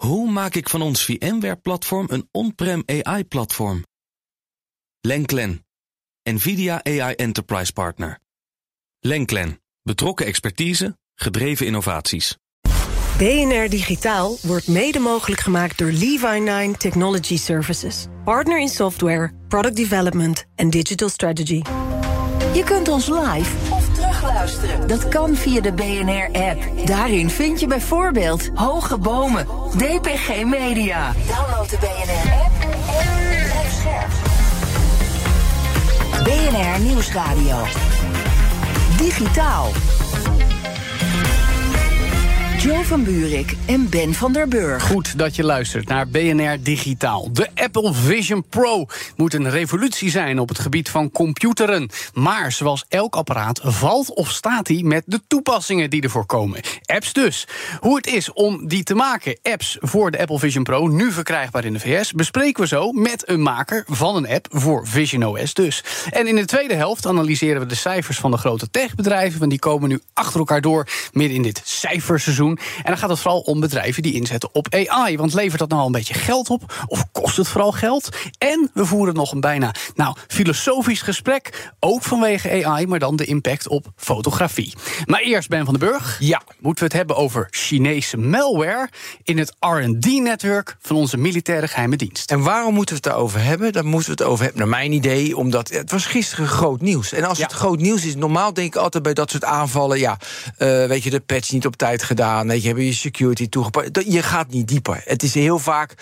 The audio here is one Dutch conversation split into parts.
Hoe maak ik van ons VMware-platform een on-prem AI-platform? Lenklen, NVIDIA AI Enterprise Partner. Lenklen, betrokken expertise, gedreven innovaties. BNR Digitaal wordt mede mogelijk gemaakt door Levi9 Technology Services. Partner in software, product development en digital strategy. Je kunt ons live Dat kan via de BNR-app. Daarin vind je bijvoorbeeld Hoge Bomen, DPG Media. Download de BNR-app en blijf scherp. BNR Nieuwsradio. Digitaal. Joe van Buurik en Ben van der Burg. Goed dat je luistert naar BNR Digitaal. De Apple Vision Pro moet een revolutie zijn op het gebied van computeren. Maar zoals elk apparaat valt of staat hij met de toepassingen die ervoor komen. Apps dus. Hoe het is om die te maken, apps voor de Apple Vision Pro, nu verkrijgbaar in de VS, bespreken we zo met een maker van een app voor Vision OS dus. En in de tweede helft analyseren we de cijfers van de grote techbedrijven, want die komen nu achter elkaar door midden in dit cijferseizoen. En dan gaat het vooral om bedrijven die inzetten op AI. Want levert dat nou al een beetje geld op? Of kost het vooral geld? En we voeren nog een bijna nou, filosofisch gesprek. Ook vanwege AI, maar dan de impact op fotografie. Maar eerst Ben van den Burg. Ja. Moeten we het hebben over Chinese malware in het RD-netwerk van onze militaire geheime dienst. En waarom moeten we het daarover hebben? Daar moeten we het over hebben, naar mijn idee, omdat het was gisteren groot nieuws. En als Ja. het groot nieuws is, normaal denk ik altijd bij dat soort aanvallen, ja, eh, weet je, de patch niet op tijd gedaan, weet je, hebben je security toegepast. Je gaat niet dieper. Het is heel vaak.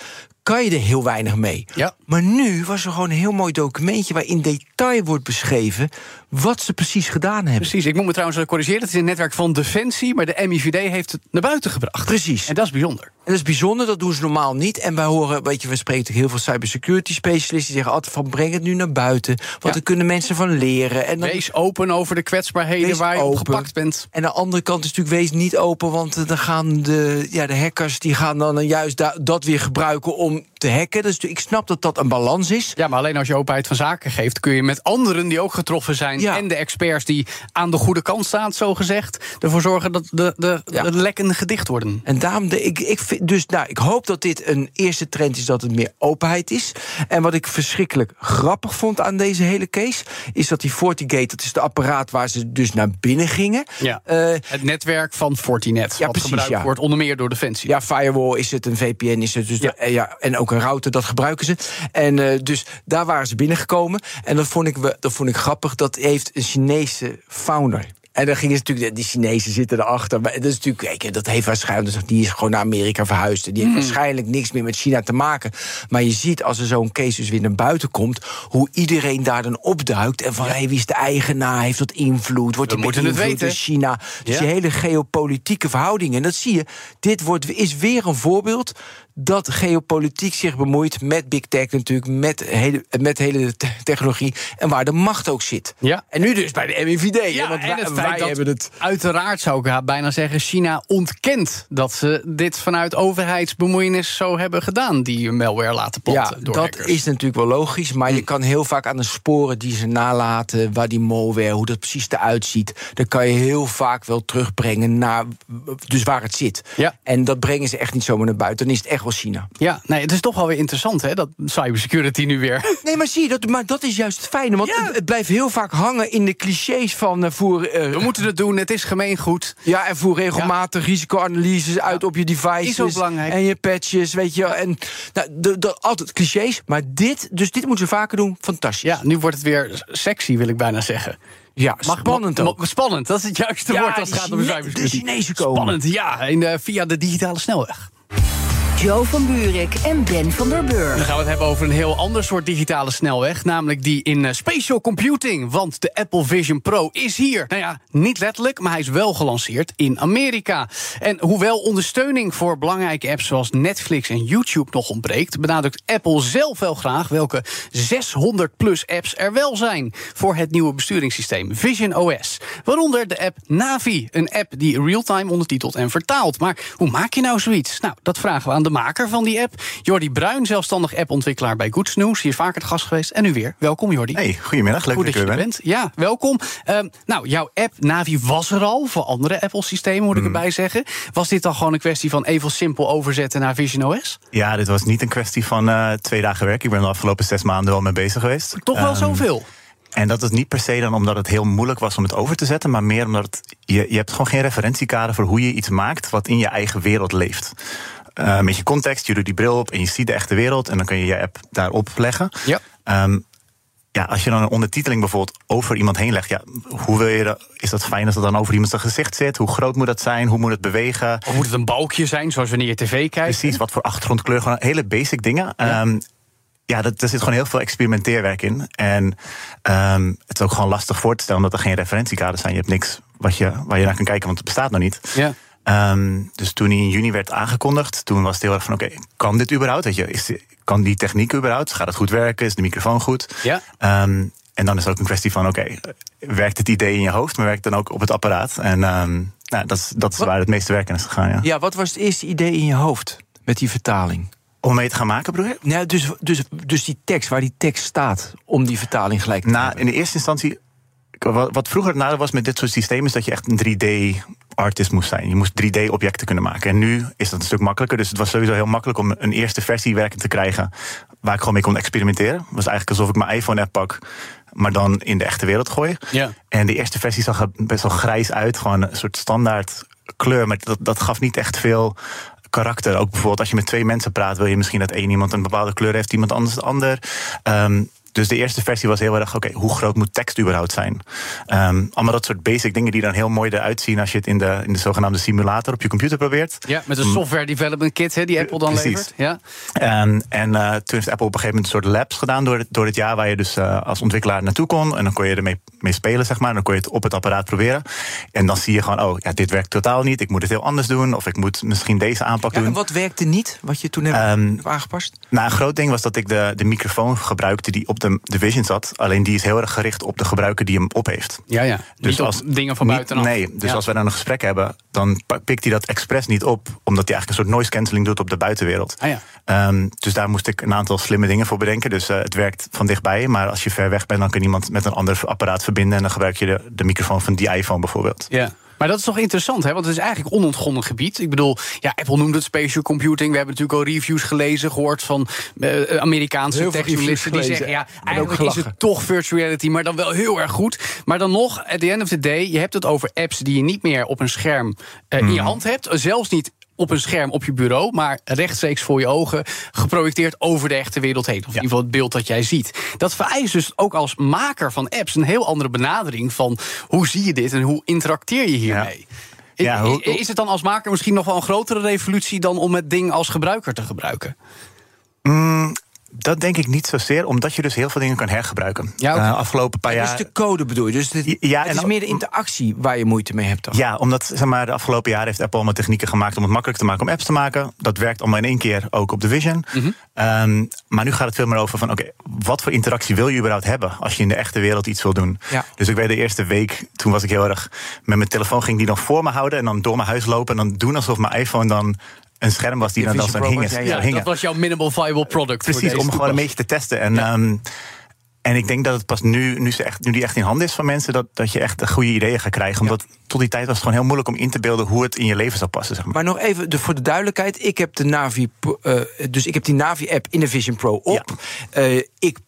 Kan je er heel weinig mee. Ja. Maar nu was er gewoon een heel mooi documentje waar in detail wordt beschreven wat ze precies gedaan hebben. Precies, ik moet me trouwens corrigeren. Het is een netwerk van Defensie, maar de MIVD heeft het naar buiten gebracht. Precies. En dat is bijzonder. En dat is bijzonder, dat doen ze normaal niet. En wij horen, weet je, we spreken heel veel cybersecurity specialisten die zeggen altijd van breng het nu naar buiten. Want Ja. er kunnen mensen van leren. En dan, Wees open over de kwetsbaarheden waar je op gepakt bent. En aan de andere kant is natuurlijk wees niet open, want eh, dan gaan de, ja, de hackers die gaan dan juist da- dat weer gebruiken om don't te hacken. Dus ik snap dat dat een balans is. Ja, maar alleen als je openheid van zaken geeft, kun je met anderen die ook getroffen zijn Ja. en de experts die aan de goede kant staan, zo gezegd, ervoor zorgen dat de, de, Ja. de lekken gedicht worden. En daarom, de, ik, ik, vind, dus, nou, ik hoop dat dit een eerste trend is dat het meer openheid is. En wat ik verschrikkelijk grappig vond aan deze hele case, is dat die FortiGate, dat is de apparaat waar ze dus naar binnen gingen. Ja. Eh, Het netwerk van Fortinet, Ja, wat precies, gebruikt ja. wordt onder meer door Defensie. Ja, firewall is het, een VPN is het. Dus Ja. eh, ja, en ook een router, dat gebruiken ze. En eh, dus daar waren ze binnengekomen. En dat vond ik, we- dat vond ik grappig. Dat heeft een Chinese founder. En dan gingen ze natuurlijk, die Chinezen zitten erachter. Maar dat is natuurlijk, kijk, dat heeft waarschijnlijk, dus die is gewoon naar Amerika verhuisd. Die heeft waarschijnlijk niks meer met China te maken. Maar je ziet als er zo'n case dus weer naar buiten komt, hoe iedereen daar dan opduikt. En van, hé, wie is de eigenaar? Heeft dat invloed? Wordt We die moeten het weten. China? Dus Ja. die hele geopolitieke verhoudingen. En dat zie je. Dit wordt, is weer een voorbeeld dat geopolitiek zich bemoeit met big tech natuurlijk, met hele, met hele te- technologie en waar de macht ook zit. Ja. En nu dus bij de MIVD. Ja, want en wij, het feit wij dat hebben het. uiteraard zou ik bijna zeggen... China ontkent dat ze dit vanuit overheidsbemoeienis zo hebben gedaan... die malware laten Ja, planten door dat hackers. Hm. is natuurlijk wel logisch, maar je kan heel vaak aan de sporen die ze nalaten, waar die malware, hoe dat precies eruit ziet, dan kan je heel vaak wel terugbrengen naar dus waar het zit. Ja. En dat brengen ze echt niet zomaar naar buiten. Dan is het echt China. Ja, nee, het is toch wel weer interessant, hè, dat cybersecurity nu weer... Nee, maar zie je, dat, maar dat is juist het fijne. Want Ja. het, het blijft heel vaak hangen in de clichés van eh, voer. eh, We moeten het doen, het is gemeengoed. ja, en voer regelmatig risicoanalyses uit op je devices. Is ook belangrijk. En je patches, weet je. wel. En nou, de, de, altijd clichés. Maar dit, dus dit moeten ze vaker doen. Fantastisch. Ja, nu wordt het weer sexy, wil ik bijna zeggen. ja Mag- spannend ook. Spannend, dat is het juiste Ja, woord als het gaat om cybersecurity. de Chinezen komen. Spannend, ja, in de, via de digitale snelweg. Joe van Buurik en Ben van der Dan Burg. gaan we het hebben over een heel ander soort digitale snelweg. Namelijk die in eh, spatial computing. Want de Apple Vision Pro is hier. Nou ja, niet letterlijk, maar hij is wel gelanceerd in Amerika. En hoewel ondersteuning voor belangrijke apps zoals Netflix en YouTube nog ontbreekt, benadrukt Apple zelf wel graag welke 600 plus apps er wel zijn voor het nieuwe besturingssysteem Vision OS. Waaronder de app Navi, een app die real-time ondertitelt en vertaalt. Maar hoe maak je nou zoiets? Nou, dat vragen we aan de de maker van die app. Jordi Bruin, zelfstandig appontwikkelaar bij Good News. Hier vaker te gast geweest. En nu weer. Welkom, Jordi. Hey, goedemiddag. Leuk Goed dat dat je er bent. Ja, welkom. Ehm, nou, jouw app Navi was er al voor andere Apple-systemen, moet ik Mhm. erbij zeggen. Was dit dan gewoon een kwestie van even simpel overzetten naar Vision OS? Ja, dit was niet een kwestie van eh, twee dagen werk. Ik ben de afgelopen zes maanden wel mee bezig geweest. Toch wel Ehm, zoveel. En dat is niet per se dan omdat het heel moeilijk was om het over te zetten, maar meer omdat het, je, je hebt gewoon geen referentiekader voor hoe je iets maakt wat in je eigen wereld leeft. Eh, met je context, je doet die bril op en je ziet de echte wereld en dan kun je je app daarop leggen. Ja. Ehm, ja, als je dan een ondertiteling bijvoorbeeld over iemand heen legt, ja, hoe wil je dat, is dat fijn als dat dan over iemand zijn gezicht zit? Hoe groot moet dat zijn? Hoe moet het bewegen? Of moet het een balkje zijn, zoals wanneer je tv kijkt? Precies, wat voor achtergrondkleur, gewoon hele basic dingen. Ja, ja dat, er zit gewoon heel veel experimenteerwerk in. En ehm, het is ook gewoon lastig voor te stellen omdat er geen referentiekaders zijn. Je hebt niks wat je, waar je naar kan kijken, want het bestaat nog niet. Ja. Ehm, dus toen hij in juni werd aangekondigd, toen was het heel erg van: oké, kan dit überhaupt? Weet je, is, kan die techniek überhaupt? Gaat het goed werken? Is de microfoon goed? Ja. Ehm, en dan is het ook een kwestie van: oké, werkt het idee in je hoofd, maar werkt het dan ook op het apparaat? En ehm, nou, dat is, dat is waar het meeste werk in is gegaan. Ja. Ja, wat was het eerste idee in je hoofd met die vertaling? Om mee te gaan maken, broer? Nou, dus, dus, dus die tekst, waar die tekst staat, om die vertaling gelijk te Na, hebben. in de eerste instantie. Wat, wat vroeger het nadeel was met dit soort systemen, is dat je echt een 3D-artist moest zijn. Je moest 3D-objecten kunnen maken. En nu is dat een stuk makkelijker. Dus het was sowieso heel makkelijk om een eerste versie werkend te krijgen. waar ik gewoon mee kon experimenteren. Het was eigenlijk alsof ik mijn iPhone-app pak, maar dan in de echte wereld gooi. Ja. En de eerste versie zag er best wel grijs uit. Gewoon een soort standaard kleur. Maar dat, dat gaf niet echt veel karakter. Ook bijvoorbeeld als je met twee mensen praat, wil je misschien dat één iemand een bepaalde kleur heeft, iemand anders een ander. Ehm, dus de eerste versie was heel erg, oké, hoe groot moet tekst überhaupt zijn? Ehm, allemaal dat soort basic dingen die dan heel mooi eruit zien als je het in de, in de zogenaamde simulator op je computer probeert. Ja, met een software development kit hè, die Apple dan Precies. levert. Ja. En, en eh, toen heeft Apple op een gegeven moment een soort labs gedaan door het, door het jaar, waar je dus eh, als ontwikkelaar naartoe kon. En dan kon je ermee mee spelen, zeg maar. En dan kon je het op het apparaat proberen. En dan zie je gewoon, oh, ja, dit werkt totaal niet. Ik moet het heel anders doen. Of ik moet misschien deze aanpak Ja, doen. en wat werkte niet, wat je toen hebt, Ehm, aangepast? Nou, een groot ding was dat ik de, de microfoon gebruikte die op de, de Vision zat. Alleen die is heel erg gericht op de gebruiker die hem op heeft. Ja, ja. niet op dingen van niet- buitenaf. Nee, dus Ja. als wij dan een gesprek hebben, dan pikt hij dat expres niet op, omdat hij eigenlijk een soort noise cancelling doet op de buitenwereld. Ah, ja. Ehm, dus daar moest ik een aantal slimme dingen voor bedenken. Dus eh, het werkt van dichtbij, maar als je ver weg bent, dan kan iemand met een ander apparaat verbinden en dan gebruik je de, de microfoon van die iPhone bijvoorbeeld. Ja. Maar dat is toch interessant, hè? Want het is eigenlijk onontgonnen gebied. Ik bedoel, ja, Apple noemt het spatial computing. We hebben natuurlijk al reviews gelezen, gehoord van eh, Amerikaanse techjournalisten die zeggen: ja, eigenlijk is het toch virtual reality, maar dan wel heel erg goed. Maar dan nog, at the end of the day, je hebt het over apps die je niet meer op een scherm eh, in je hand hebt. Zelfs niet op een scherm op je bureau, maar rechtstreeks voor je ogen, geprojecteerd over de echte wereld heen. Of in ieder geval het beeld dat jij ziet. Dat vereist dus ook als maker van apps een heel andere benadering van hoe zie je dit en hoe interacteer je hiermee. Ja, hoe- Is het dan als maker misschien nog wel een grotere revolutie dan om het ding als gebruiker te gebruiken? Dat denk ik niet zozeer, omdat je dus heel veel dingen kan hergebruiken. Ja. Eh, afgelopen paar Dus jaar. de code bedoel je? Dus Ja, het en is dan- meer de interactie waar je moeite mee hebt dan? Ja, omdat zeg maar, de afgelopen jaren heeft Apple allemaal technieken gemaakt om het makkelijk te maken om apps te maken. Dat werkt allemaal in één keer ook op de Vision. Mhm. Ehm, maar nu gaat het veel meer over van oké, wat voor interactie wil je überhaupt hebben als je in de echte wereld iets wil doen? Ja. Dus ik weet de eerste week, toen was ik heel erg met mijn telefoon ging die nog voor me houden en dan door mijn huis lopen en dan doen alsof mijn iPhone dan een scherm was die dan, zo Pro hing. ja, ja. dat was jouw minimal viable product. voor Precies, deze om gewoon een beetje te testen. En, ehm, en ik denk dat het pas nu, nu, ze echt, nu die echt in handen is van mensen, dat, dat je echt goede ideeën gaat krijgen. Omdat tot die tijd was het gewoon heel moeilijk om in te beelden hoe het in je leven zou passen. Zeg maar. Maar nog even de, voor de duidelijkheid. Ik heb de Navi, eh, dus ik heb die Navi-app in de Vision Pro op. Eh, ik,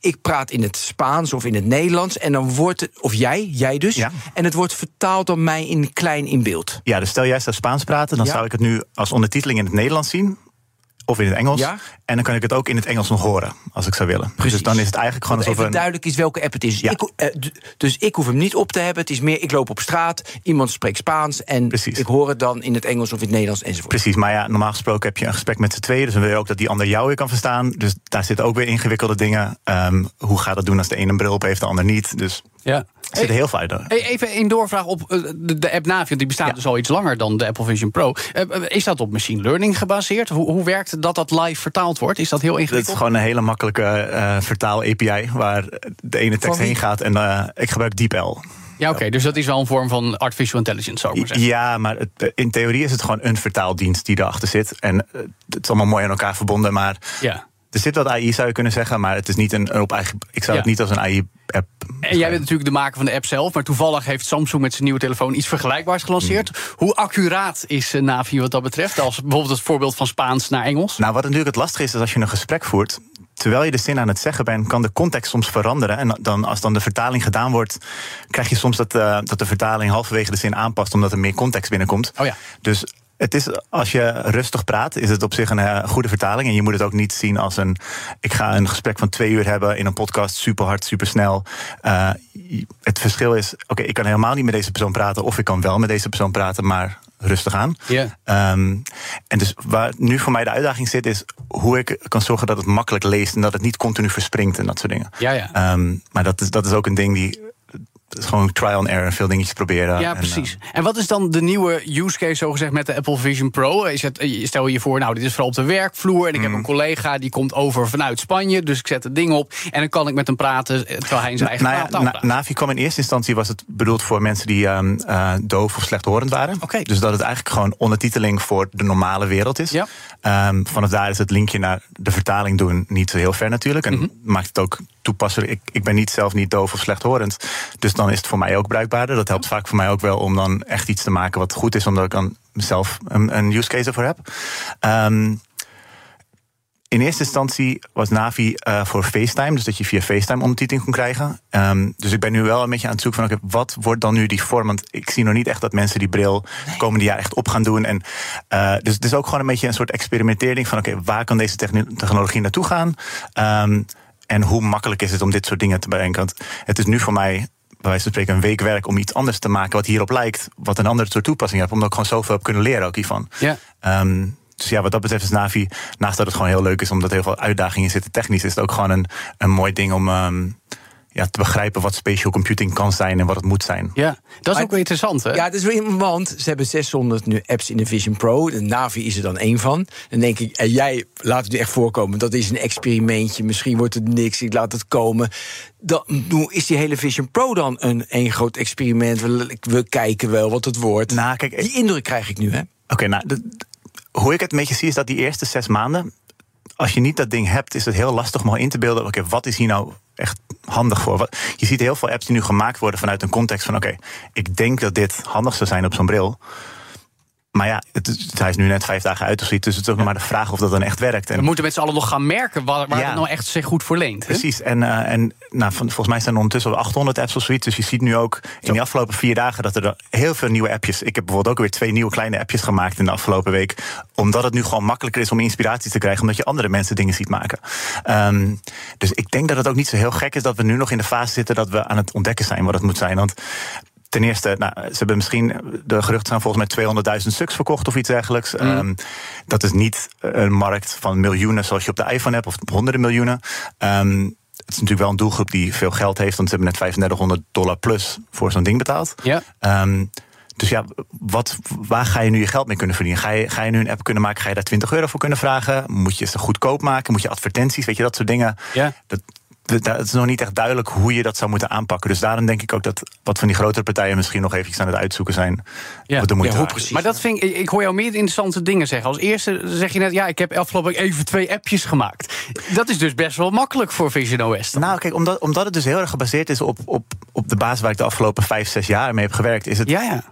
ik praat in het Spaans of in het Nederlands. En dan wordt het, of jij, jij dus. Ja. En het wordt vertaald door mij in klein in beeld. Ja, dus stel jij zou Spaans praten, dan zou ik het nu als ondertiteling in het Nederlands zien. Of in het Engels. Ja. En dan kan ik het ook in het Engels nog horen, als ik zou willen. Precies. Dus dan is het eigenlijk gewoon Dat alsof even een... duidelijk is welke app het is. Ja. Ik, eh, dus ik hoef hem niet op te hebben. Het is meer, ik loop op straat, iemand spreekt Spaans... en Precies. ik hoor het dan in het Engels of in het Nederlands enzovoort. Precies, maar ja, normaal gesproken heb je een gesprek met z'n tweeën. Dus dan wil je ook dat die ander jou weer kan verstaan. Dus daar zitten ook weer ingewikkelde dingen. Ehm, hoe gaat het doen als de ene een bril op heeft, de ander niet? Dus Ja. er zitten heel veel uit. Even een doorvraag op eh, de, de app Navi, want die bestaat Ja. dus al iets langer dan de Apple Vision Pro. Eh, eh, is dat op machine learning gebaseerd? Hoe, hoe werkt dat dat live vertaald wordt? Is dat heel Het is ingewikkeld? gewoon een hele makkelijke vertaal-API waar de ene tekst heen gaat. En ik gebruik DeepL. Ja, oké, dus dat is wel een vorm van artificial intelligence, zou ik maar zeggen. Ja, maar het, in theorie is het gewoon een vertaaldienst die erachter zit. En het is allemaal mooi aan elkaar verbonden, maar Ja. Er zit wat AI, zou je kunnen zeggen, maar het is niet een, op eigen. Ik zou Ja. het niet als een AI-app. En jij bent natuurlijk de maker van de app zelf, maar toevallig heeft Samsung met zijn nieuwe telefoon iets vergelijkbaars gelanceerd. Mm. Hoe accuraat is eh, Navi wat dat betreft? Als bijvoorbeeld het voorbeeld van Spaans naar Engels? Nou, wat natuurlijk het lastige is, is als je een gesprek voert. Terwijl je de zin aan het zeggen bent, kan de context soms veranderen. En dan, als dan de vertaling gedaan wordt, krijg je soms dat, eh, dat de vertaling halverwege de zin aanpast, omdat er meer context binnenkomt. Oh ja. Dus het is, als je rustig praat, is het op zich een eh, goede vertaling. En je moet het ook niet zien als een. Ik ga een gesprek van twee uur hebben in een podcast, super hard, super snel. Eh, het verschil is: oké, ik kan helemaal niet met deze persoon praten, of ik kan wel met deze persoon praten, maar rustig aan. Ja. Ehm, en dus waar nu voor mij de uitdaging zit, is hoe ik kan zorgen dat het makkelijk leest en dat het niet continu verspringt en dat soort dingen. Ja, ja. Ehm, maar dat is, dat is ook een ding die. Het is gewoon trial and error, veel dingetjes proberen. Ja, precies. eh, En wat is dan de nieuwe use case, zogezegd, met de Apple Vision Pro? Is het, eh, stel je voor, nou, dit is vooral op de werkvloer... en ik heb Mm. een collega die komt over vanuit Spanje... dus ik zet het ding op en dan kan ik met hem praten... eh, terwijl hij in zijn eigen nou ja, taal Na- praat. Navi kwam in eerste instantie was het bedoeld voor mensen die ehm, eh, doof of slechthorend waren. Dus dat het eigenlijk gewoon ondertiteling voor de normale wereld is. Ja. Ehm, vanaf daar is het linkje naar de vertaling doen niet zo heel ver natuurlijk. En Mhm. maakt het ook toepasselijk. Ik, ik ben niet zelf niet doof of slechthorend. Dus dan is het voor mij ook bruikbaarder. Dat helpt vaak voor mij ook wel om dan echt iets te maken wat goed is, omdat ik dan zelf een, een use case ervoor heb. Ehm, in eerste instantie was Navi eh, voor FaceTime, dus dat je via FaceTime ondertiteling kon krijgen. Ehm, dus ik ben nu wel een beetje aan het zoeken van, oké, wat wordt dan nu die vorm? Want ik zie nog niet echt dat mensen die bril komende jaar echt op gaan doen. En, eh, dus het is ook gewoon een beetje een soort experimenteerding van, oké, waar kan deze technologie naartoe gaan? Ehm, en hoe makkelijk is het om dit soort dingen te bedenken? Want het is nu voor mij bij wijze van spreken een week werk om iets anders te maken wat hierop lijkt, wat een andere soort toepassing heeft, omdat ik gewoon zoveel heb kunnen leren ook hiervan. Ja. Ehm, dus ja, wat dat betreft is Navi, naast dat het gewoon heel leuk is, omdat er heel veel uitdagingen zitten technisch, is het ook gewoon een, een mooi ding om ehm, ja, te begrijpen wat spatial computing kan zijn en wat het moet zijn. Ja, dat is Maar- ook wel interessant, hè? Ja, het is wel want ze hebben 600 nu apps in de Vision Pro. De Navi is er dan één van. Dan denk ik, en jij laat het nu echt voorkomen. Dat is een experimentje. Misschien wordt het niks. Ik laat het komen. Dan hoe is die hele Vision Pro dan een één groot experiment. We, we kijken wel wat het wordt. Nou, kijk, die indruk krijg ik nu, hè? Oké, nou, de- hoe ik het een beetje zie is dat die eerste zes maanden, als je niet dat ding hebt, is het heel lastig om al in te beelden. Oké, wat is hier nou echt handig voor? Je ziet heel veel apps die nu gemaakt worden vanuit een context van: oké, ik denk dat dit handig zou zijn op zo'n bril. Maar ja, het, hij is nu net vijf dagen uit of zoiets. Dus het is ook nog maar de vraag of dat dan echt werkt. En We moeten met z'n allen nog gaan merken waar, waar Ja. het nou echt zich goed voor leent. hè? Precies. En, eh, en nou, volgens mij zijn er ondertussen al 800 apps of zoiets. Dus je ziet nu ook in die afgelopen vier dagen dat er heel veel nieuwe appjes. Ik heb bijvoorbeeld ook weer twee nieuwe kleine appjes gemaakt in de afgelopen week. Omdat het nu gewoon makkelijker is om inspiratie te krijgen. Omdat je andere mensen dingen ziet maken. Ehm, dus ik denk dat het ook niet zo heel gek is dat we nu nog in de fase zitten dat we aan het ontdekken zijn wat het moet zijn. Want ten eerste, nou, ze hebben misschien, de geruchten zijn volgens mij 200.000 stuks verkocht of iets dergelijks. Ehm, dat is niet een markt van miljoenen zoals je op de iPhone hebt, of honderden miljoenen. Ehm, het is natuurlijk wel een doelgroep die veel geld heeft, want ze hebben net 3500 dollar plus voor zo'n ding betaald. Ja. Ehm, dus ja, wat, waar ga je nu je geld mee kunnen verdienen? Ga je, ga je nu een app kunnen maken? Ga je daar 20 euro voor kunnen vragen? Moet je ze goedkoop maken? Moet je advertenties? Weet je, dat soort dingen. Ja. Dat- het is nog niet echt duidelijk hoe je dat zou moeten aanpakken. Dus daarom denk ik ook dat wat van die grotere partijen misschien nog even aan het uitzoeken zijn. Ja. Wat de moeite Ja, hoe precies? Maar dat vind ik, ik hoor jou meer interessante dingen zeggen. Als eerste zeg je net, ja, ik heb afgelopen week even twee appjes gemaakt. Dat is dus best wel makkelijk voor Vision OS. dan. Nou, kijk, omdat, omdat het dus heel erg gebaseerd is op, op, op de basis waar ik de afgelopen vijf, zes jaar mee heb gewerkt, is het. Ja, ja.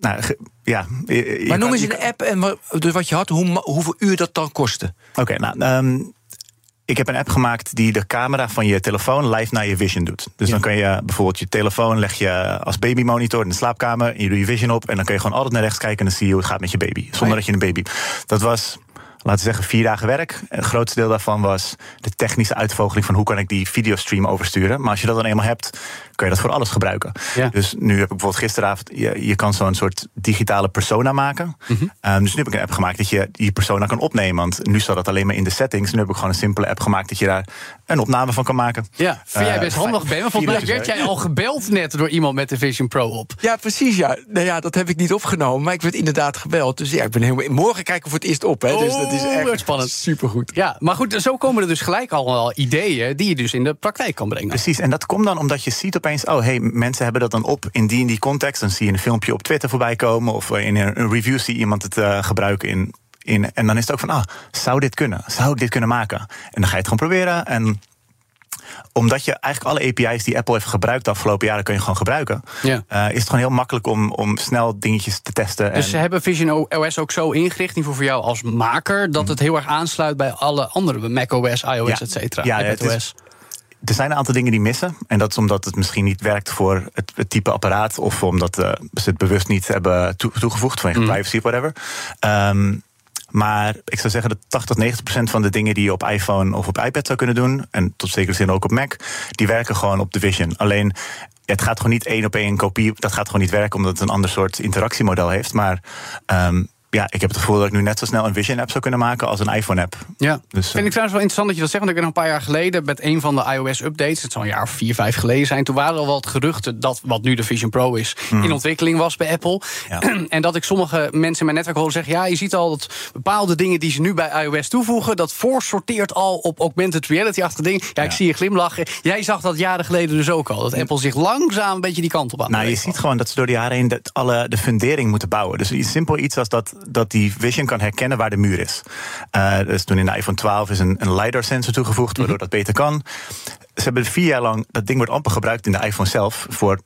Nou, ge- ja je- je Maar noem eens een app en wat, dus wat je had, hoe, hoeveel uur dat dan kostte. Oké, nou, ehm, ik heb een app gemaakt die de camera van je telefoon live naar je vision doet. Dus dan kun je bijvoorbeeld je telefoon leg je als babymonitor in de slaapkamer. En je doet je vision op en dan kun je gewoon altijd naar rechts kijken en dan zie je hoe het gaat met je baby. Zonder dat je een baby. Dat was. Laten we zeggen, vier dagen werk. Het grootste deel daarvan was de technische uitvogeling van hoe kan ik die videostream oversturen. Maar als je dat dan eenmaal hebt, kun je dat voor alles gebruiken. Ja. Dus nu heb ik bijvoorbeeld gisteravond, je, je kan zo'n soort digitale persona maken. Mhm. Ehm, dus nu heb ik een app gemaakt dat je die persona kan opnemen. Want nu staat dat alleen maar in de settings. Nu heb ik gewoon een simpele app gemaakt dat je daar een opname van kan maken. Ja, vind jij Eh, best handig, Ben? Want volgens mij werd jij al gebeld net door iemand met de Vision Pro op. Ja, precies. Ja. Nou ja, dat heb ik niet opgenomen, maar ik werd inderdaad gebeld. Dus ja, ik ben helemaal. Morgen kijken we voor het eerst op. Hè. Dus dat is Oh, echt spannend. Supergoed. Ja, maar goed, zo komen er dus gelijk al wel ideeën die je dus in de praktijk kan brengen. Precies, en dat komt dan omdat je ziet op opeens... oh, hey, mensen hebben dat dan op in die en die context. Dan zie je een filmpje op Twitter voorbij komen... of in een review zie je iemand het uh, gebruiken in, in... en dan is het ook van, ah, zou dit kunnen? Zou ik dit kunnen maken? En dan ga je het gewoon proberen en omdat je eigenlijk alle API's die Apple heeft gebruikt de afgelopen jaren kun je gewoon gebruiken. Ja. Uh, is het gewoon heel makkelijk om, om snel dingetjes te testen. Dus ze hebben Vision OS ook zo ingericht, niet voor jou als maker, dat het heel erg aansluit bij alle andere macOS, iOS, ja. et cetera. Ja, het is, er zijn een aantal dingen die missen. En dat is omdat het misschien niet werkt voor het, type apparaat. Of omdat uh, ze het bewust niet hebben toegevoegd vanwege mm. privacy of whatever. Um, maar ik zou zeggen dat 80 tot 90 procent van de dingen die je op iPhone of op iPad zou kunnen doen, en tot zekere zin ook op Mac, die werken gewoon op de Vision. Alleen het gaat gewoon niet één op één kopie. Dat gaat gewoon niet werken omdat het een ander soort interactiemodel heeft. Maar um, ja, ik heb het gevoel dat ik nu net zo snel een Vision-app zou kunnen maken als een iPhone-app. Ja, dus, vind ik trouwens wel interessant dat je dat zegt. Want ik ben een paar jaar geleden met een van de iOS-updates, het zal een jaar of vier, vijf geleden zijn, toen waren er al wat geruchten dat wat nu de Vision Pro is, in mhm. ontwikkeling was bij Apple. Ja. en dat ik sommige mensen in mijn netwerk hoorde zeggen: ja, je ziet al dat bepaalde dingen die ze nu bij iOS toevoegen, dat voorsorteert al op augmented reality achter dingen. Ja, ik zie je glimlachen. Jij zag dat jaren geleden dus ook al. Dat Apple zich langzaam een beetje die kant op aan. Nou, je ziet gewoon dat ze door de jaren heen alle de fundering moeten bouwen. Dus iets simpel iets als dat dat die Vision kan herkennen waar de muur is. Uh, dus toen in de iPhone 12 is een, een LiDAR-sensor toegevoegd, waardoor mhm. dat beter kan. Ze hebben vier jaar lang, dat ding wordt amper gebruikt in de iPhone zelf voor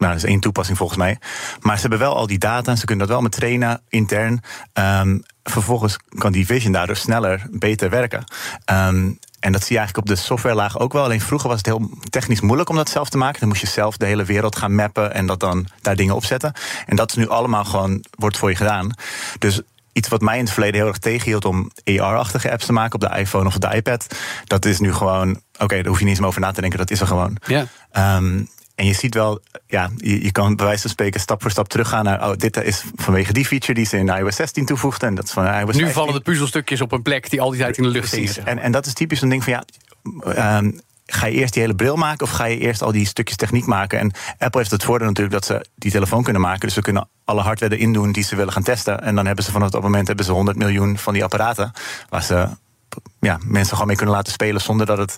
nou, dat is één toepassing volgens mij. Maar ze hebben wel al die data. Ze kunnen dat wel met trainen intern. Um, vervolgens kan die vision daardoor sneller, beter werken. Um, en dat zie je eigenlijk op de softwarelaag ook wel. Alleen vroeger was het heel technisch moeilijk om dat zelf te maken. Dan moest je zelf de hele wereld gaan mappen en dat dan daar dingen op zetten. En dat is nu allemaal gewoon, wordt voor je gedaan. Dus iets wat mij in het verleden heel erg tegenhield om AR-achtige apps te maken op de iPhone of op de iPad. Dat is nu gewoon, oké, daar hoef je niet eens meer over na te denken, dat is er gewoon. Ja. Um, en je ziet wel, ja, je, je, kan bij wijze van spreken stap voor stap teruggaan naar. Oh, dit is vanwege die feature die ze in iOS 16 toevoegden. En dat is van iOS Nu vallen de puzzelstukjes op een plek die al die tijd in de lucht zitten. En, en dat is typisch een ding van ja. Um, ga je eerst die hele bril maken of ga je eerst al die stukjes techniek maken? En Apple heeft het voordeel natuurlijk dat ze die telefoon kunnen maken. Dus ze kunnen alle hardware erin doen die ze willen gaan testen. En dan hebben ze vanaf dat moment hebben ze 100 miljoen van die apparaten. Waar ze ja, mensen gewoon mee kunnen laten spelen zonder dat het,